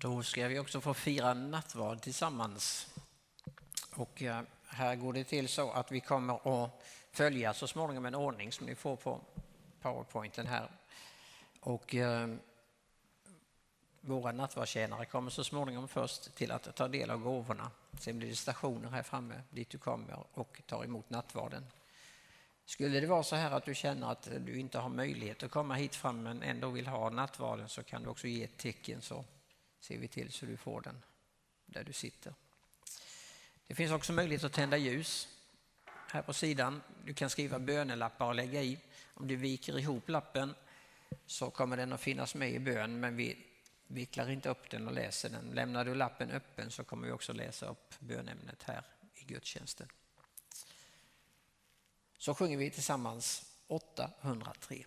Då ska vi också få fira nattvard tillsammans. Och eh, här går det till så att vi kommer att följa så småningom en ordning som ni får på powerpointen här. Och eh, våra nattvardstjänare kommer så småningom först till att ta del av gåvorna. Sen blir det stationer här framme dit du kommer och tar emot nattvarden. Skulle det vara så här att du känner att du inte har möjlighet att komma hit fram men ändå vill ha nattvarden så kan du också ge ett tecken så ser vi till så du får den där du sitter. Det finns också möjlighet att tända ljus här på sidan. Du kan skriva bönelappar och lägga i. Om du viker ihop lappen så kommer den att finnas med i bön men vi vicklar inte upp den och läser den. Lämnar du lappen öppen så kommer vi också läsa upp bönämnet här i gudstjänsten. Så sjunger vi tillsammans 803.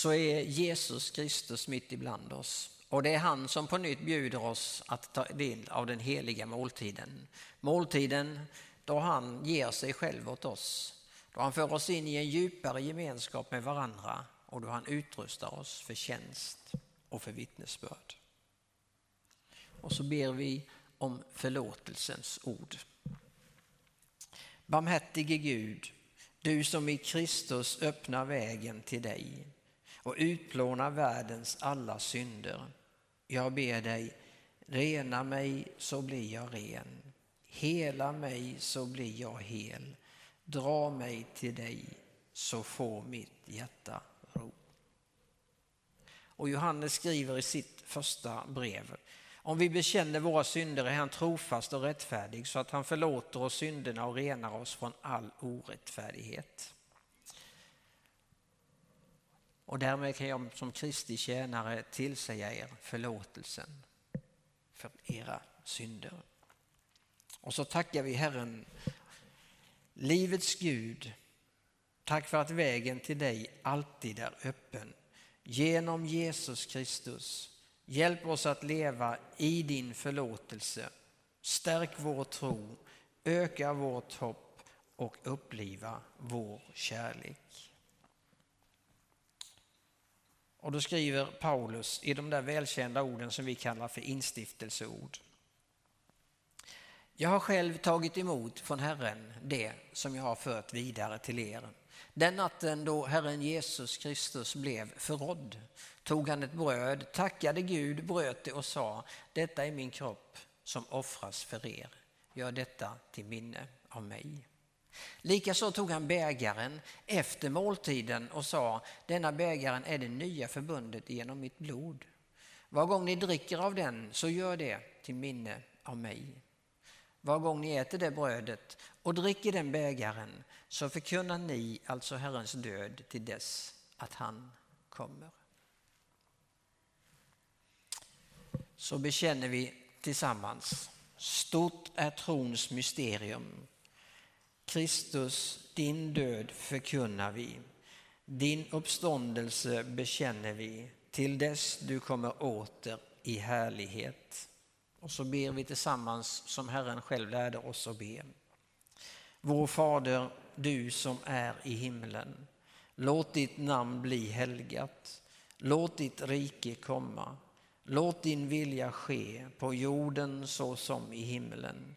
Så är Jesus Kristus mitt ibland oss. Och det är han som på nytt bjuder oss att ta del av den heliga måltiden. Måltiden då han ger sig själv åt oss. Då han för oss in i en djupare gemenskap med varandra och då han utrustar oss för tjänst och för vittnesbörd. Och så ber vi om förlåtelsens ord. Barmhärtige Gud, du som i Kristus öppnar vägen till dig och utplåna världens alla synder. Jag ber dig, rena mig så blir jag ren. Hela mig så blir jag hel. Dra mig till dig så får mitt hjärta ro. Och Johannes skriver i sitt första brev om vi bekänner våra synder är han trofast och rättfärdig så att han förlåter oss synderna och renar oss från all orättfärdighet. Och därmed kan jag som Kristi tjänare tillsäga er förlåtelsen för era synder. Och så tackar vi Herren, livets Gud, tack för att vägen till dig alltid är öppen. Genom Jesus Kristus Hjälp oss att leva i din förlåtelse. Stärk vår tro, öka vårt hopp och uppliva vår kärlek. Och då skriver Paulus i de där välkända orden som vi kallar för instiftelseord. Jag har själv tagit emot från Herren det som jag har fört vidare till er. Den natten då Herren Jesus Kristus blev förrådd tog han ett bröd, tackade Gud, bröt det och sa detta är min kropp som offras för er. Gör detta till minne av mig. Likaså tog han bägaren efter måltiden och sa denna bägaren är det nya förbundet genom mitt blod. Var gång ni dricker av den så gör det till minne av mig. Var gång ni äter det brödet och dricker den bägaren så förkunnar ni alltså Herrens död till dess att han kommer. Så bekänner vi tillsammans. Stort är trons mysterium. Kristus, din död förkunnar vi. Din uppståndelse bekänner vi till dess du kommer åter i härlighet. Och så ber vi tillsammans som Herren själv lärde oss att be. Vår Fader, du som är i himlen. Låt ditt namn bli helgat. Låt ditt rike komma. Låt din vilja ske på jorden så som i himlen.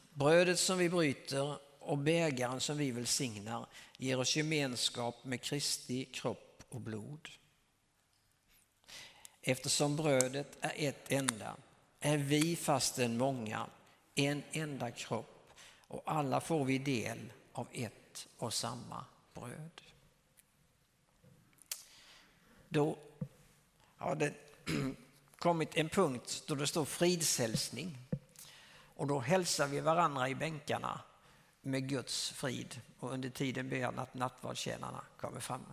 Brödet som vi bryter och bägaren som vi välsignar ger oss gemenskap med Kristi kropp och blod. Eftersom brödet är ett enda är vi fastän många en enda kropp och alla får vi del av ett och samma bröd. Då har det kommit en punkt då det står fridshälsning. Och då hälsar vi varandra i bänkarna med Guds frid. Och under tiden ber jag att nattvardstjänarna kommer fram.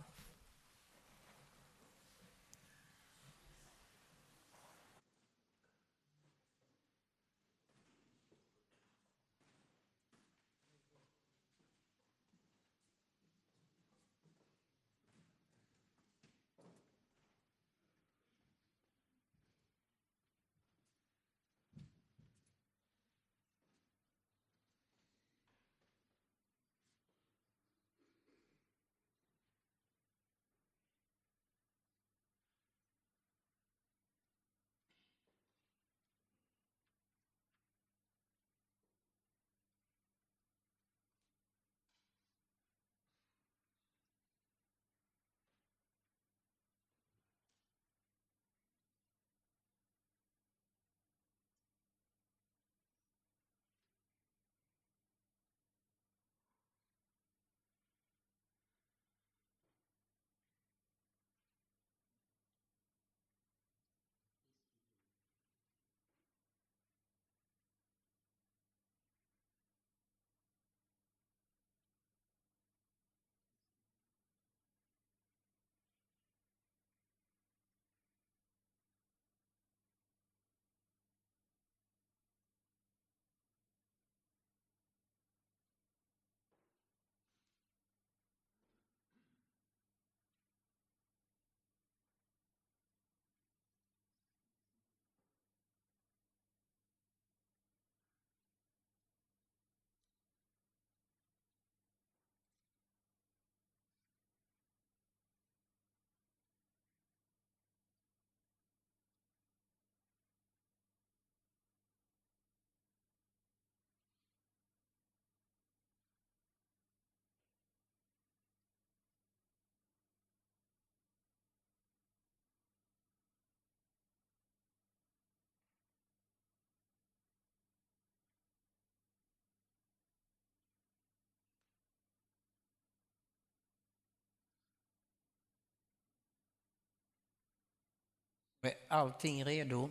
Är allting redo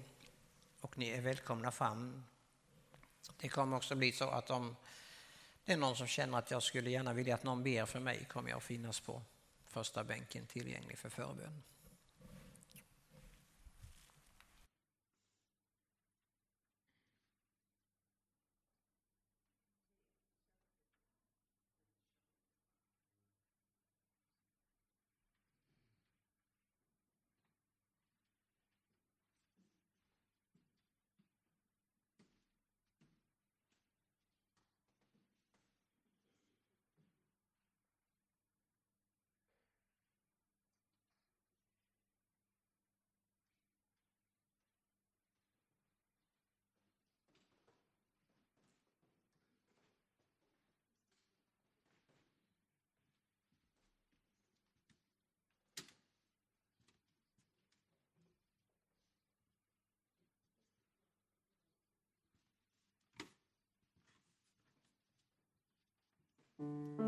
och ni är välkomna fram. Det kommer också bli så att om det är någon som känner att jag skulle gärna vilja att någon ber för mig kommer jag att finnas på första bänken tillgänglig för förbön. Herren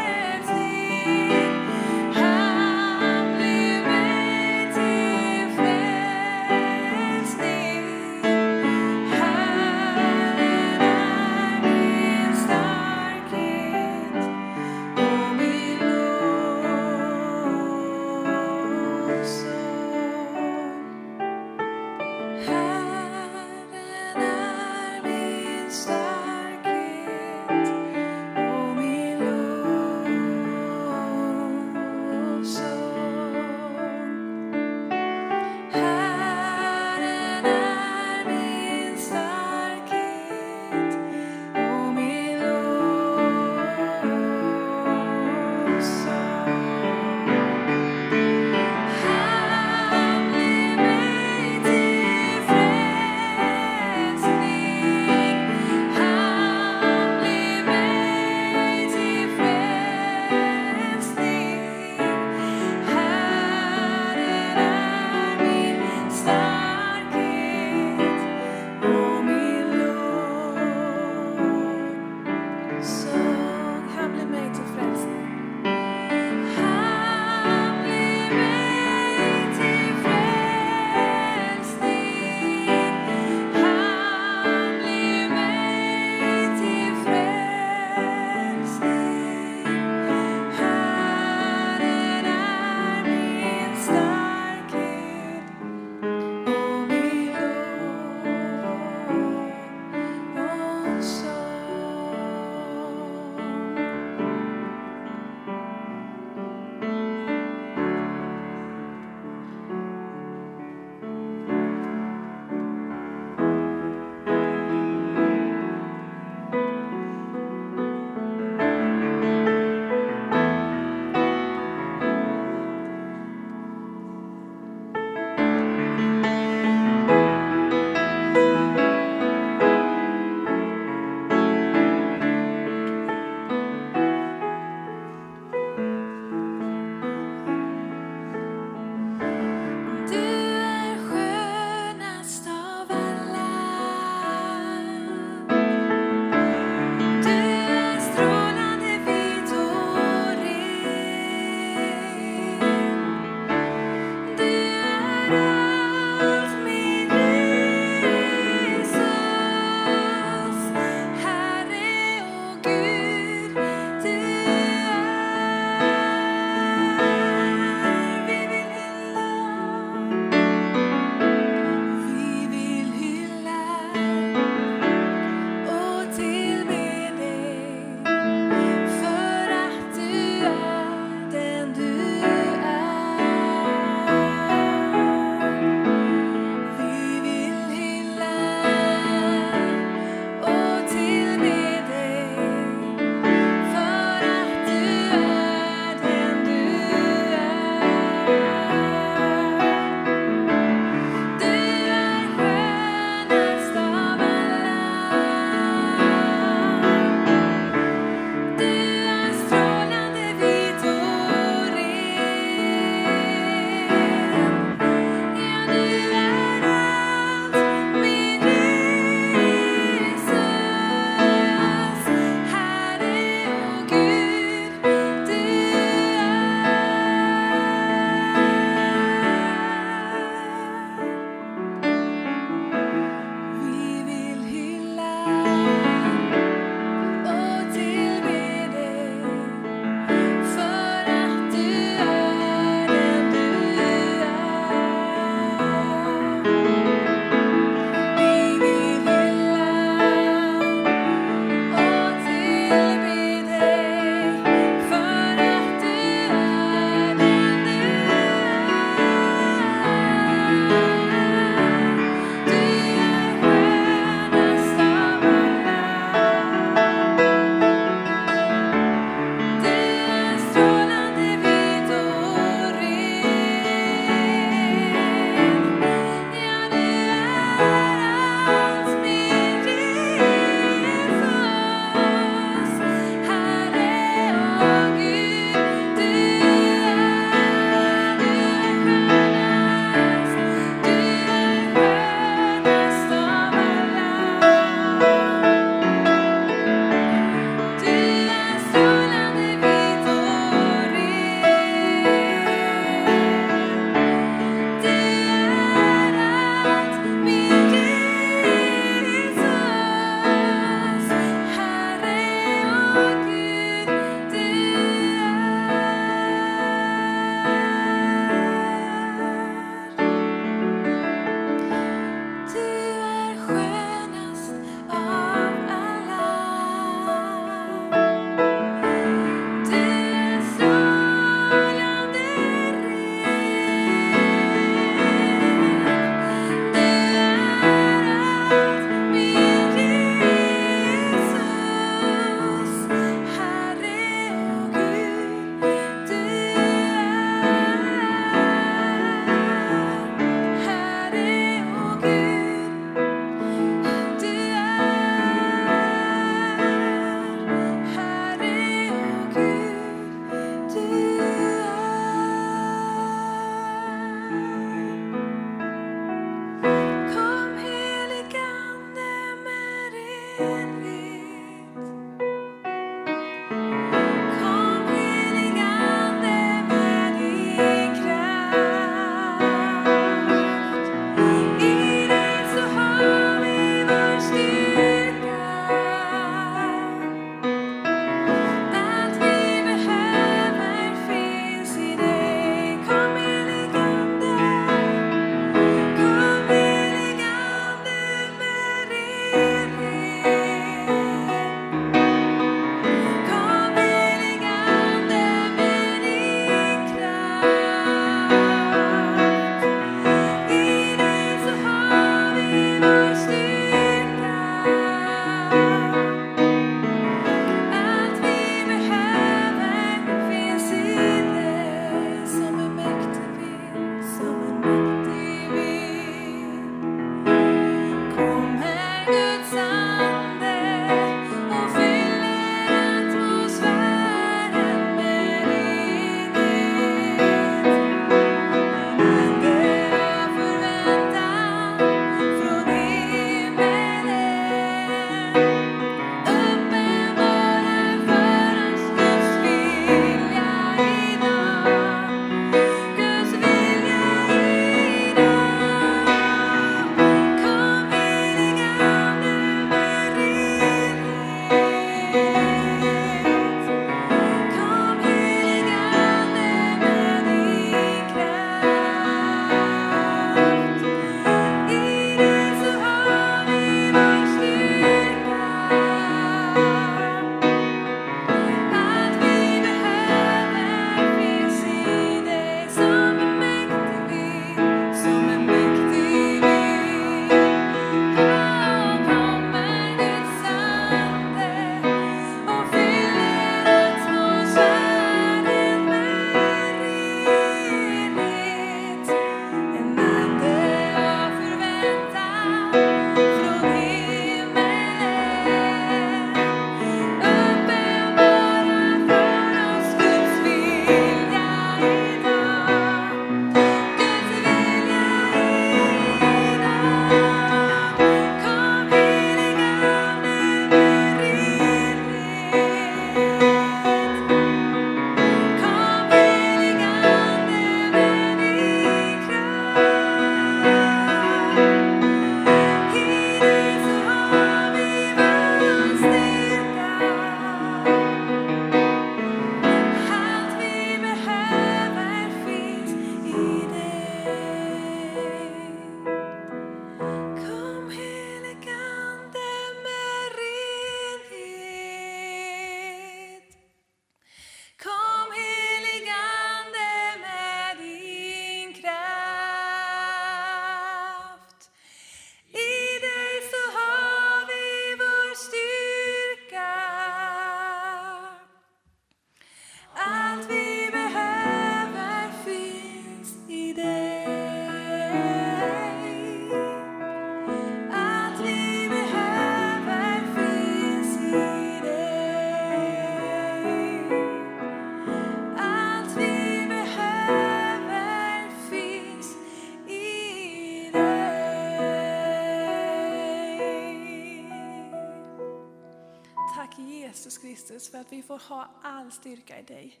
vi får ha all styrka i dig.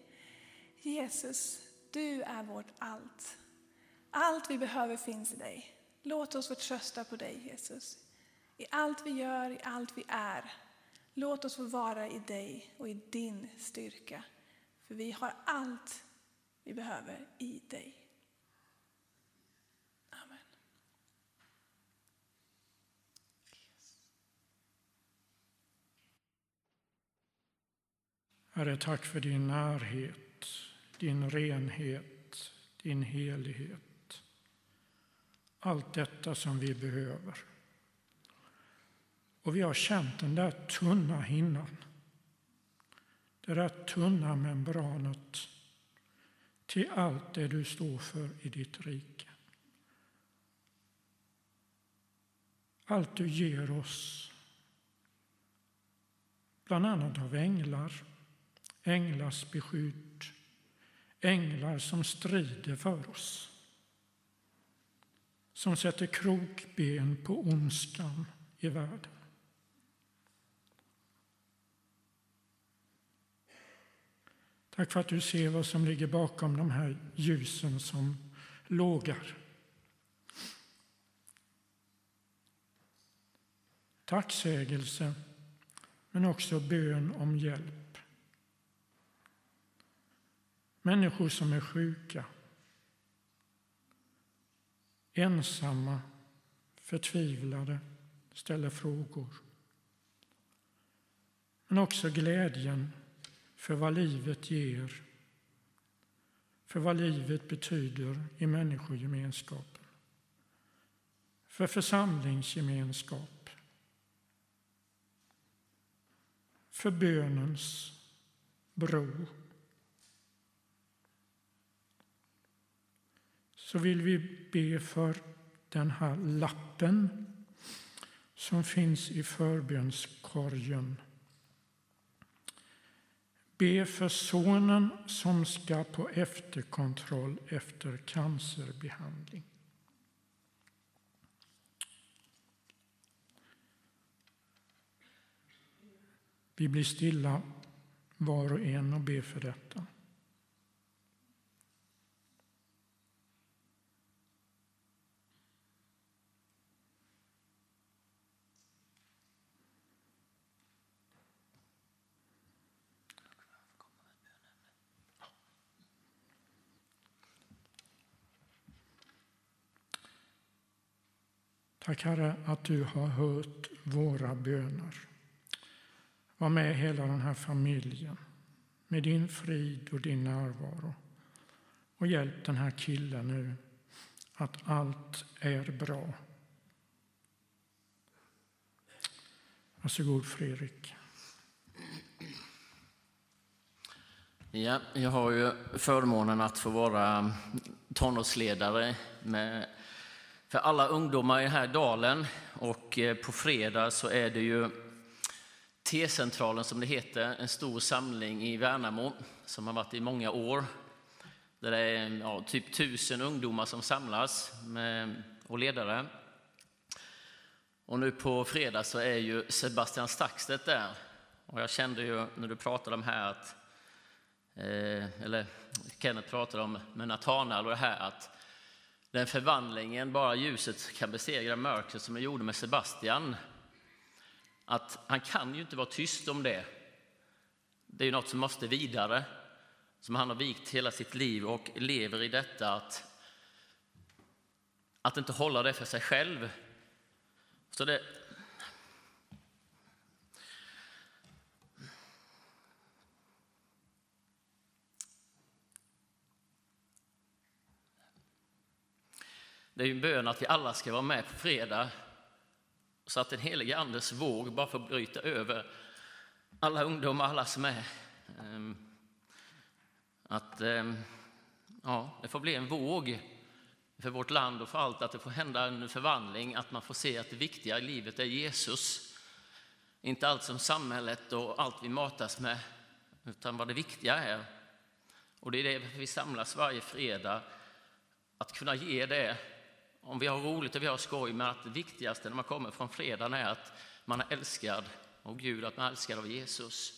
Jesus, du är vårt allt. Allt vi behöver finns i dig. Låt oss förtrösta på dig Jesus. I allt vi gör, i allt vi är. Låt oss få vara i dig och i din styrka. För vi har allt vi behöver i dig. Herre, tack för din närhet, din renhet, din helighet. Allt detta som vi behöver. Och vi har känt den där tunna hinnan. Det där tunna membranet till allt det du står för i ditt rike. Allt du ger oss, bland annat av änglar, änglars beskydd, änglar som strider för oss, som sätter krokben på ondskan i världen. Tack för att du ser vad som ligger bakom de här ljusen som lågar. Tacksägelse, men också bön om hjälp. Människor som är sjuka, ensamma, förtvivlade, ställer frågor. Men också glädjen för vad livet ger, för vad livet betyder i människogemenskapen, för församlingsgemenskap, för bönens bro. Så vill vi be för den här lappen som finns i förbönskorgen Be för sonen som ska på efterkontroll efter cancerbehandling. Vi blir stilla var och en och ber för detta. Tack Herre att du har hört våra böner. Var med hela den här familjen med din frid och din närvaro. Och hjälp den här killen nu att allt är bra. Varsågod Fredrik. Ja, jag har ju förmånen att få vara tonårsledare med, för alla ungdomar i den här dalen. Och eh, på fredag så är det ju T-centralen som det heter, en stor samling i Värnamo som har varit i många år. Där det är ja, typ tusen ungdomar som samlas med, och ledare. Och nu på fredag så är ju Sebastian Staxtet där. Och jag kände ju när du pratade om här att Eh, eller Kenneth pratade om med Natanael och det här att den förvandlingen, bara ljuset kan besegra mörkret som jag gjorde med Sebastian. Att han kan ju inte vara tyst om det. Det är ju något som måste vidare, som han har vikt hela sitt liv och lever i detta att, att inte hålla det för sig själv. Så det, Det är ju en bön att vi alla ska vara med på fredag så att den helige Andes våg bara får bryta över alla ungdomar, alla som är. Ehm, att ehm, ja, det får bli en våg för vårt land och för allt, att det får hända en förvandling, att man får se att det viktiga i livet är Jesus. Inte allt som samhället och allt vi matas med, utan vad det viktiga är. Och det är det vi samlas varje fredag, att kunna ge det om vi har roligt och vi har skoj, men att det viktigaste när man kommer från fredagen är att man är älskad och Gud att man är älskad av Jesus.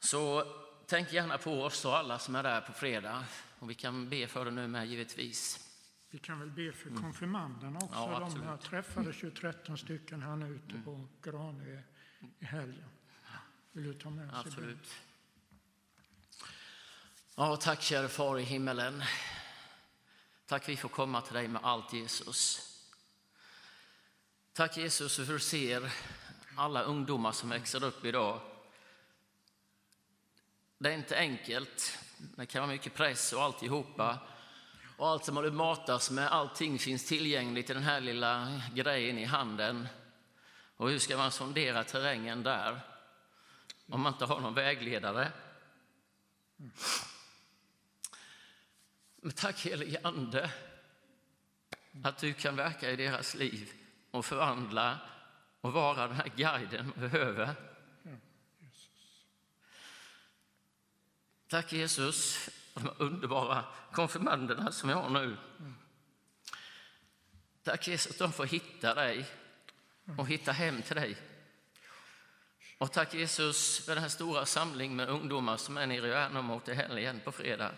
Så tänk gärna på oss och alla som är där på fredag. Och vi kan be för det nu med givetvis. Vi kan väl be för konfirmanderna också. Ja, de här träffades ju 13 stycken här nu ute på Granö i helgen. Vill du ta med oss? Absolut. Ja, tack kära far i himmelen. Tack vi får komma till dig med allt Jesus. Tack Jesus för att du ser alla ungdomar som växer upp idag. Det är inte enkelt. Det kan vara mycket press och alltihopa. Och allt som du matas med, allting finns tillgängligt i den här lilla grejen i handen. Och hur ska man sondera terrängen där? Om man inte har någon vägledare. Men tack helige Ande att du kan verka i deras liv och förvandla och vara den här guiden de behöver. Tack Jesus för de underbara konfirmanderna som vi har nu. Tack Jesus att de får hitta dig och hitta hem till dig. Och tack Jesus för den här stora samlingen med ungdomar som är nere i Värnamo till helgen på fredag.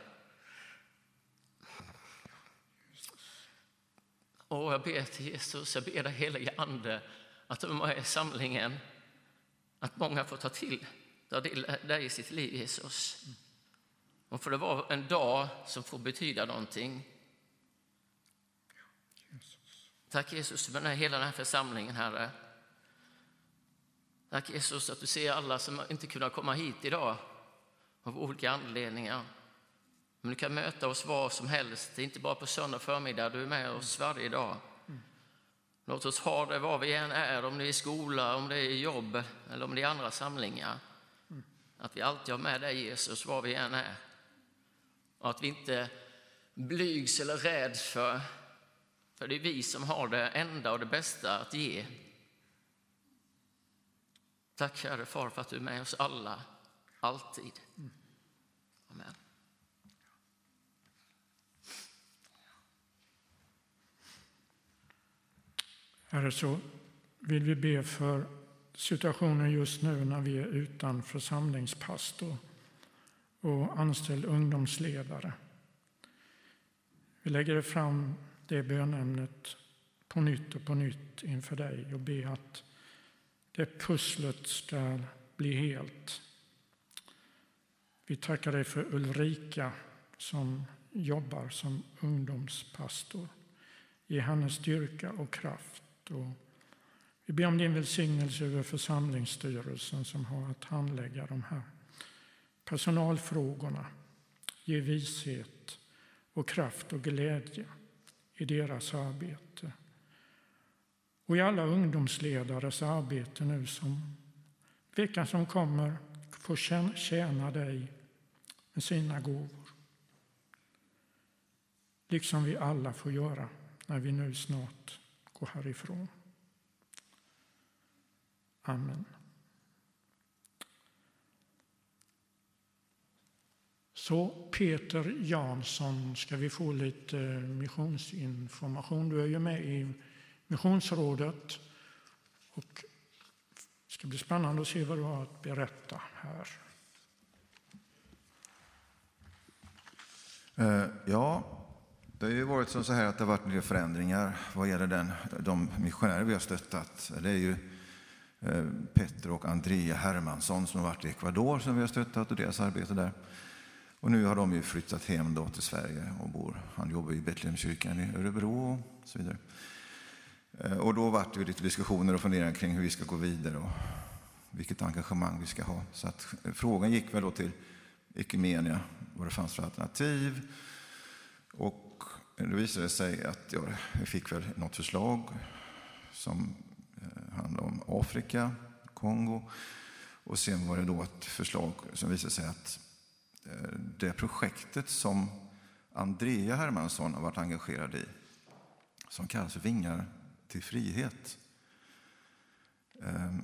Och jag ber till Jesus, jag ber dig helige Ande att du är i samlingen, att många får ta till ta till dig i sitt liv Jesus. Och för det var en dag som får betyda någonting. Tack Jesus för den här, hela den här församlingen, Herre. Tack Jesus att du ser alla som inte kunnat komma hit idag av olika anledningar. Men du kan möta oss var som helst, inte bara på söndag förmiddag, du är med oss varje dag. Låt oss ha det var vi än är, om det är i skola, om det är i jobb eller om det är andra samlingar. Att vi alltid har med dig Jesus var vi än är. Och att vi inte blygs eller räds för, för det är vi som har det enda och det bästa att ge. Tack käre far för att du är med oss alla, alltid. Herre, så vill vi be för situationen just nu när vi är utan församlingspastor och anställd ungdomsledare. Vi lägger fram det bönämnet på nytt och på nytt inför dig och ber att det pusslet ska bli helt. Vi tackar dig för Ulrika som jobbar som ungdomspastor. Ge henne styrka och kraft. Och vi ber om din välsignelse över församlingsstyrelsen som har att handlägga de här personalfrågorna. Ge vishet och kraft och glädje i deras arbete. Och i alla ungdomsledares arbete nu som veckan som kommer får tjäna- tjäna dig med sina gåvor. Liksom vi alla får göra när vi nu snart Gå härifrån. Amen. Så Peter Jansson, ska vi få lite missionsinformation? Du är ju med i Missionsrådet och det ska bli spännande att se vad du har att berätta här. Eh, ja, det har ju varit som så här att det har varit en del förändringar vad gäller den, de missionärer vi har stöttat. Det är ju eh, Petter och Andrea Hermansson som har varit i Ecuador som vi har stöttat och deras arbete där. Och nu har de ju flyttat hem då till Sverige och bor. Han jobbar i Betlehemskyrkan i Örebro och så vidare. Eh, och då vart det lite diskussioner och funderingar kring hur vi ska gå vidare och vilket engagemang vi ska ha. Så att eh, frågan gick väl då till Ekumenia, vad det fanns för alternativ. Och då visade det sig att jag fick väl något förslag som eh, handlade om Afrika, Kongo. Och sen var det då ett förslag som visade sig att eh, det projektet som Andrea Hermansson har varit engagerad i, som kallas för Vingar till frihet, eh,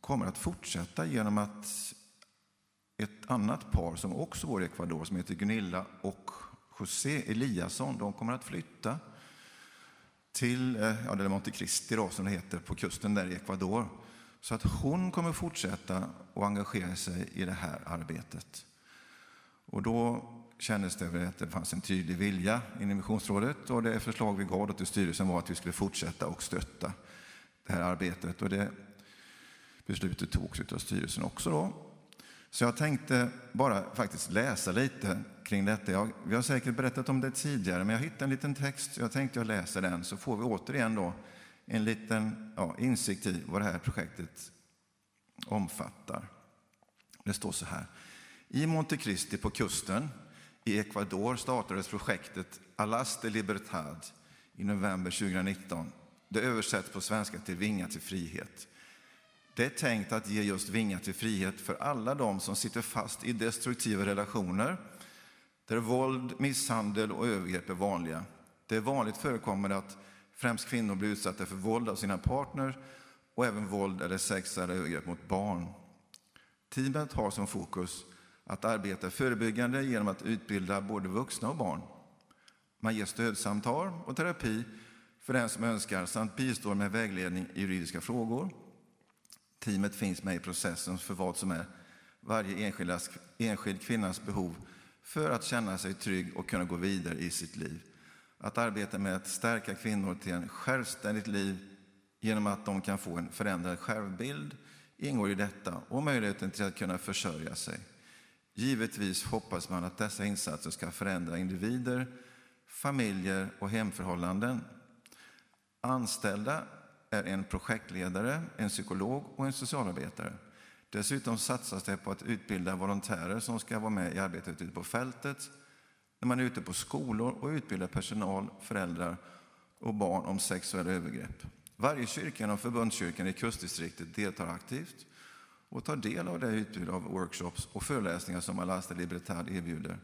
kommer att fortsätta genom att ett annat par som också bor i Ecuador, som heter Gunilla och José Eliasson, de kommer att flytta till eh, ja, det är Monte Cristi då, som det heter, på kusten där i Ecuador Så att hon kommer fortsätta att engagera sig i det här arbetet. Och då kändes det väl att det fanns en tydlig vilja inom Missionsrådet och det förslag vi gav då till styrelsen var att vi skulle fortsätta och stötta det här arbetet. Och det beslutet togs av styrelsen också då. Så jag tänkte bara faktiskt läsa lite kring detta. Jag, vi har säkert berättat om det tidigare, men jag hittade en liten text. Jag tänkte jag läser den, så får vi återigen då en liten ja, insikt i vad det här projektet omfattar. Det står så här. I Montecristi på kusten i Ecuador startades projektet Alas de Libertad i november 2019. Det översätts på svenska till Vinga till frihet. Det är tänkt att ge just vingar till frihet för alla de som sitter fast i destruktiva relationer där våld, misshandel och övergrepp är vanliga. Det är vanligt förekommande att främst kvinnor blir utsatta för våld av sina partner och även våld eller sexuella övergrepp mot barn. Teamet har som fokus att arbeta förebyggande genom att utbilda både vuxna och barn. Man ger stödsamtal och terapi för den som önskar samt bistår med vägledning i juridiska frågor. Teamet finns med i processen för vad som är varje enskildas, enskild kvinnas behov för att känna sig trygg och kunna gå vidare i sitt liv. Att arbeta med att stärka kvinnor till en självständigt liv genom att de kan få en förändrad självbild ingår i detta och möjligheten till att kunna försörja sig. Givetvis hoppas man att dessa insatser ska förändra individer, familjer och hemförhållanden. Anställda är en projektledare, en psykolog och en socialarbetare. Dessutom satsas det på att utbilda volontärer som ska vara med i arbetet ute på fältet, när man är ute på skolor och utbildar personal, föräldrar och barn om sexuella övergrepp. Varje kyrka inom förbundskyrkan i kustdistriktet deltar aktivt och tar del av det utbud av workshops och föreläsningar som Alasta Libertad erbjuder.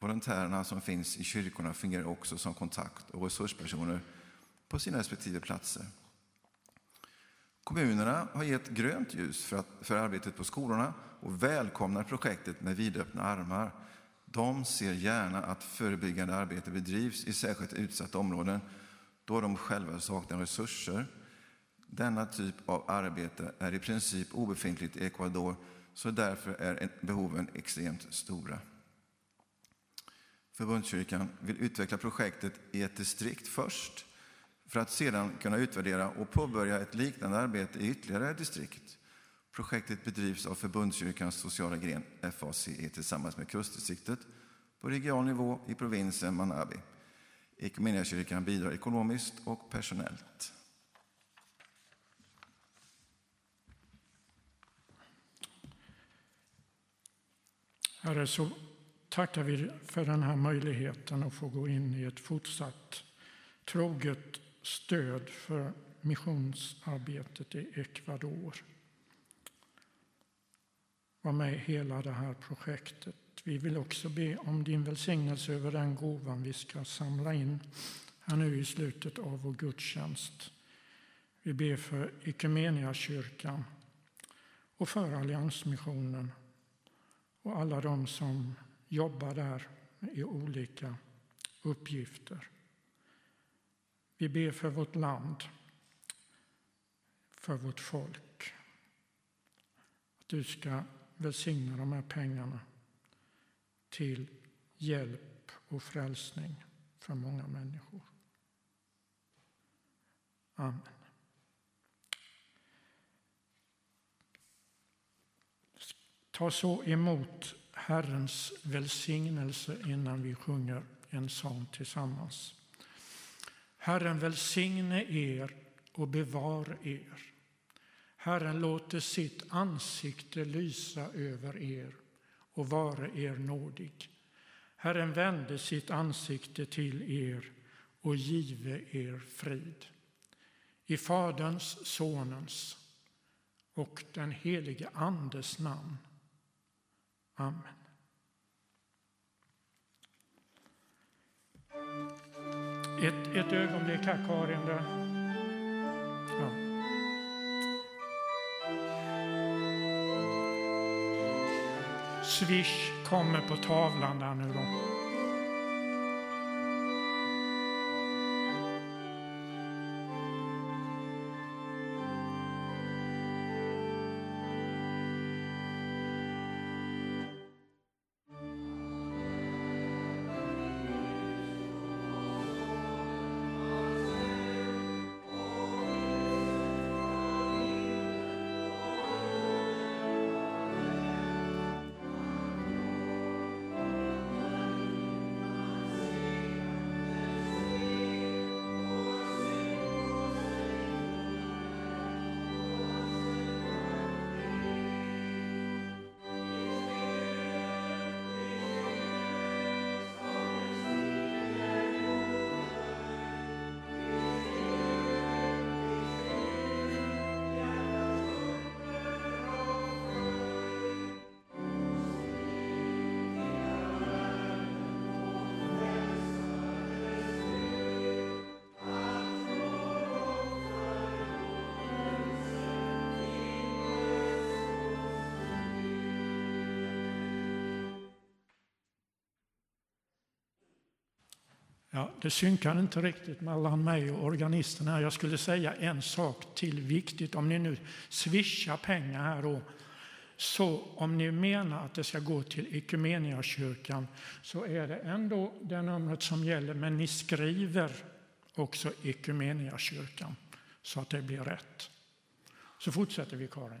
Volontärerna som finns i kyrkorna fungerar också som kontakt och resurspersoner på sina respektive platser. Kommunerna har gett grönt ljus för, att, för arbetet på skolorna och välkomnar projektet med vidöppna armar. De ser gärna att förebyggande arbete bedrivs i särskilt utsatta områden då de själva saknar resurser. Denna typ av arbete är i princip obefintligt i Ecuador så därför är behoven extremt stora. Förbundskyrkan vill utveckla projektet i ett distrikt först för att sedan kunna utvärdera och påbörja ett liknande arbete i ytterligare distrikt. Projektet bedrivs av Förbundskyrkans sociala gren FACE tillsammans med kustdistriktet på regional nivå i provinsen Manabi. Equmeniakyrkan bidrar ekonomiskt och personellt. Herre, så tackar vi för den här möjligheten att få gå in i ett fortsatt troget stöd för missionsarbetet i Ecuador. Var med i hela det här projektet. Vi vill också be om din välsignelse över den gåvan vi ska samla in här nu i slutet av vår gudstjänst. Vi ber för Equmeniakyrkan och för Alliansmissionen och alla de som jobbar där i olika uppgifter. Vi ber för vårt land, för vårt folk. Att du ska välsigna de här pengarna till hjälp och frälsning för många människor. Amen. Ta så emot Herrens välsignelse innan vi sjunger en sång tillsammans. Herren välsigne er och bevar er. Herren låter sitt ansikte lysa över er och vare er nådig. Herren vände sitt ansikte till er och give er frid. I Faderns, Sonens och den helige Andes namn. Amen. Ett, ett ögonblick här, Karin. Där. Ja. Swish kommer på tavlan där nu då. Ja, det synkar inte riktigt mellan mig och organisten här. Jag skulle säga en sak till viktigt. Om ni nu swishar pengar här då, så om ni menar att det ska gå till Equmeniakyrkan så är det ändå det numret som gäller, men ni skriver också Equmeniakyrkan så att det blir rätt. Så fortsätter vi Karin.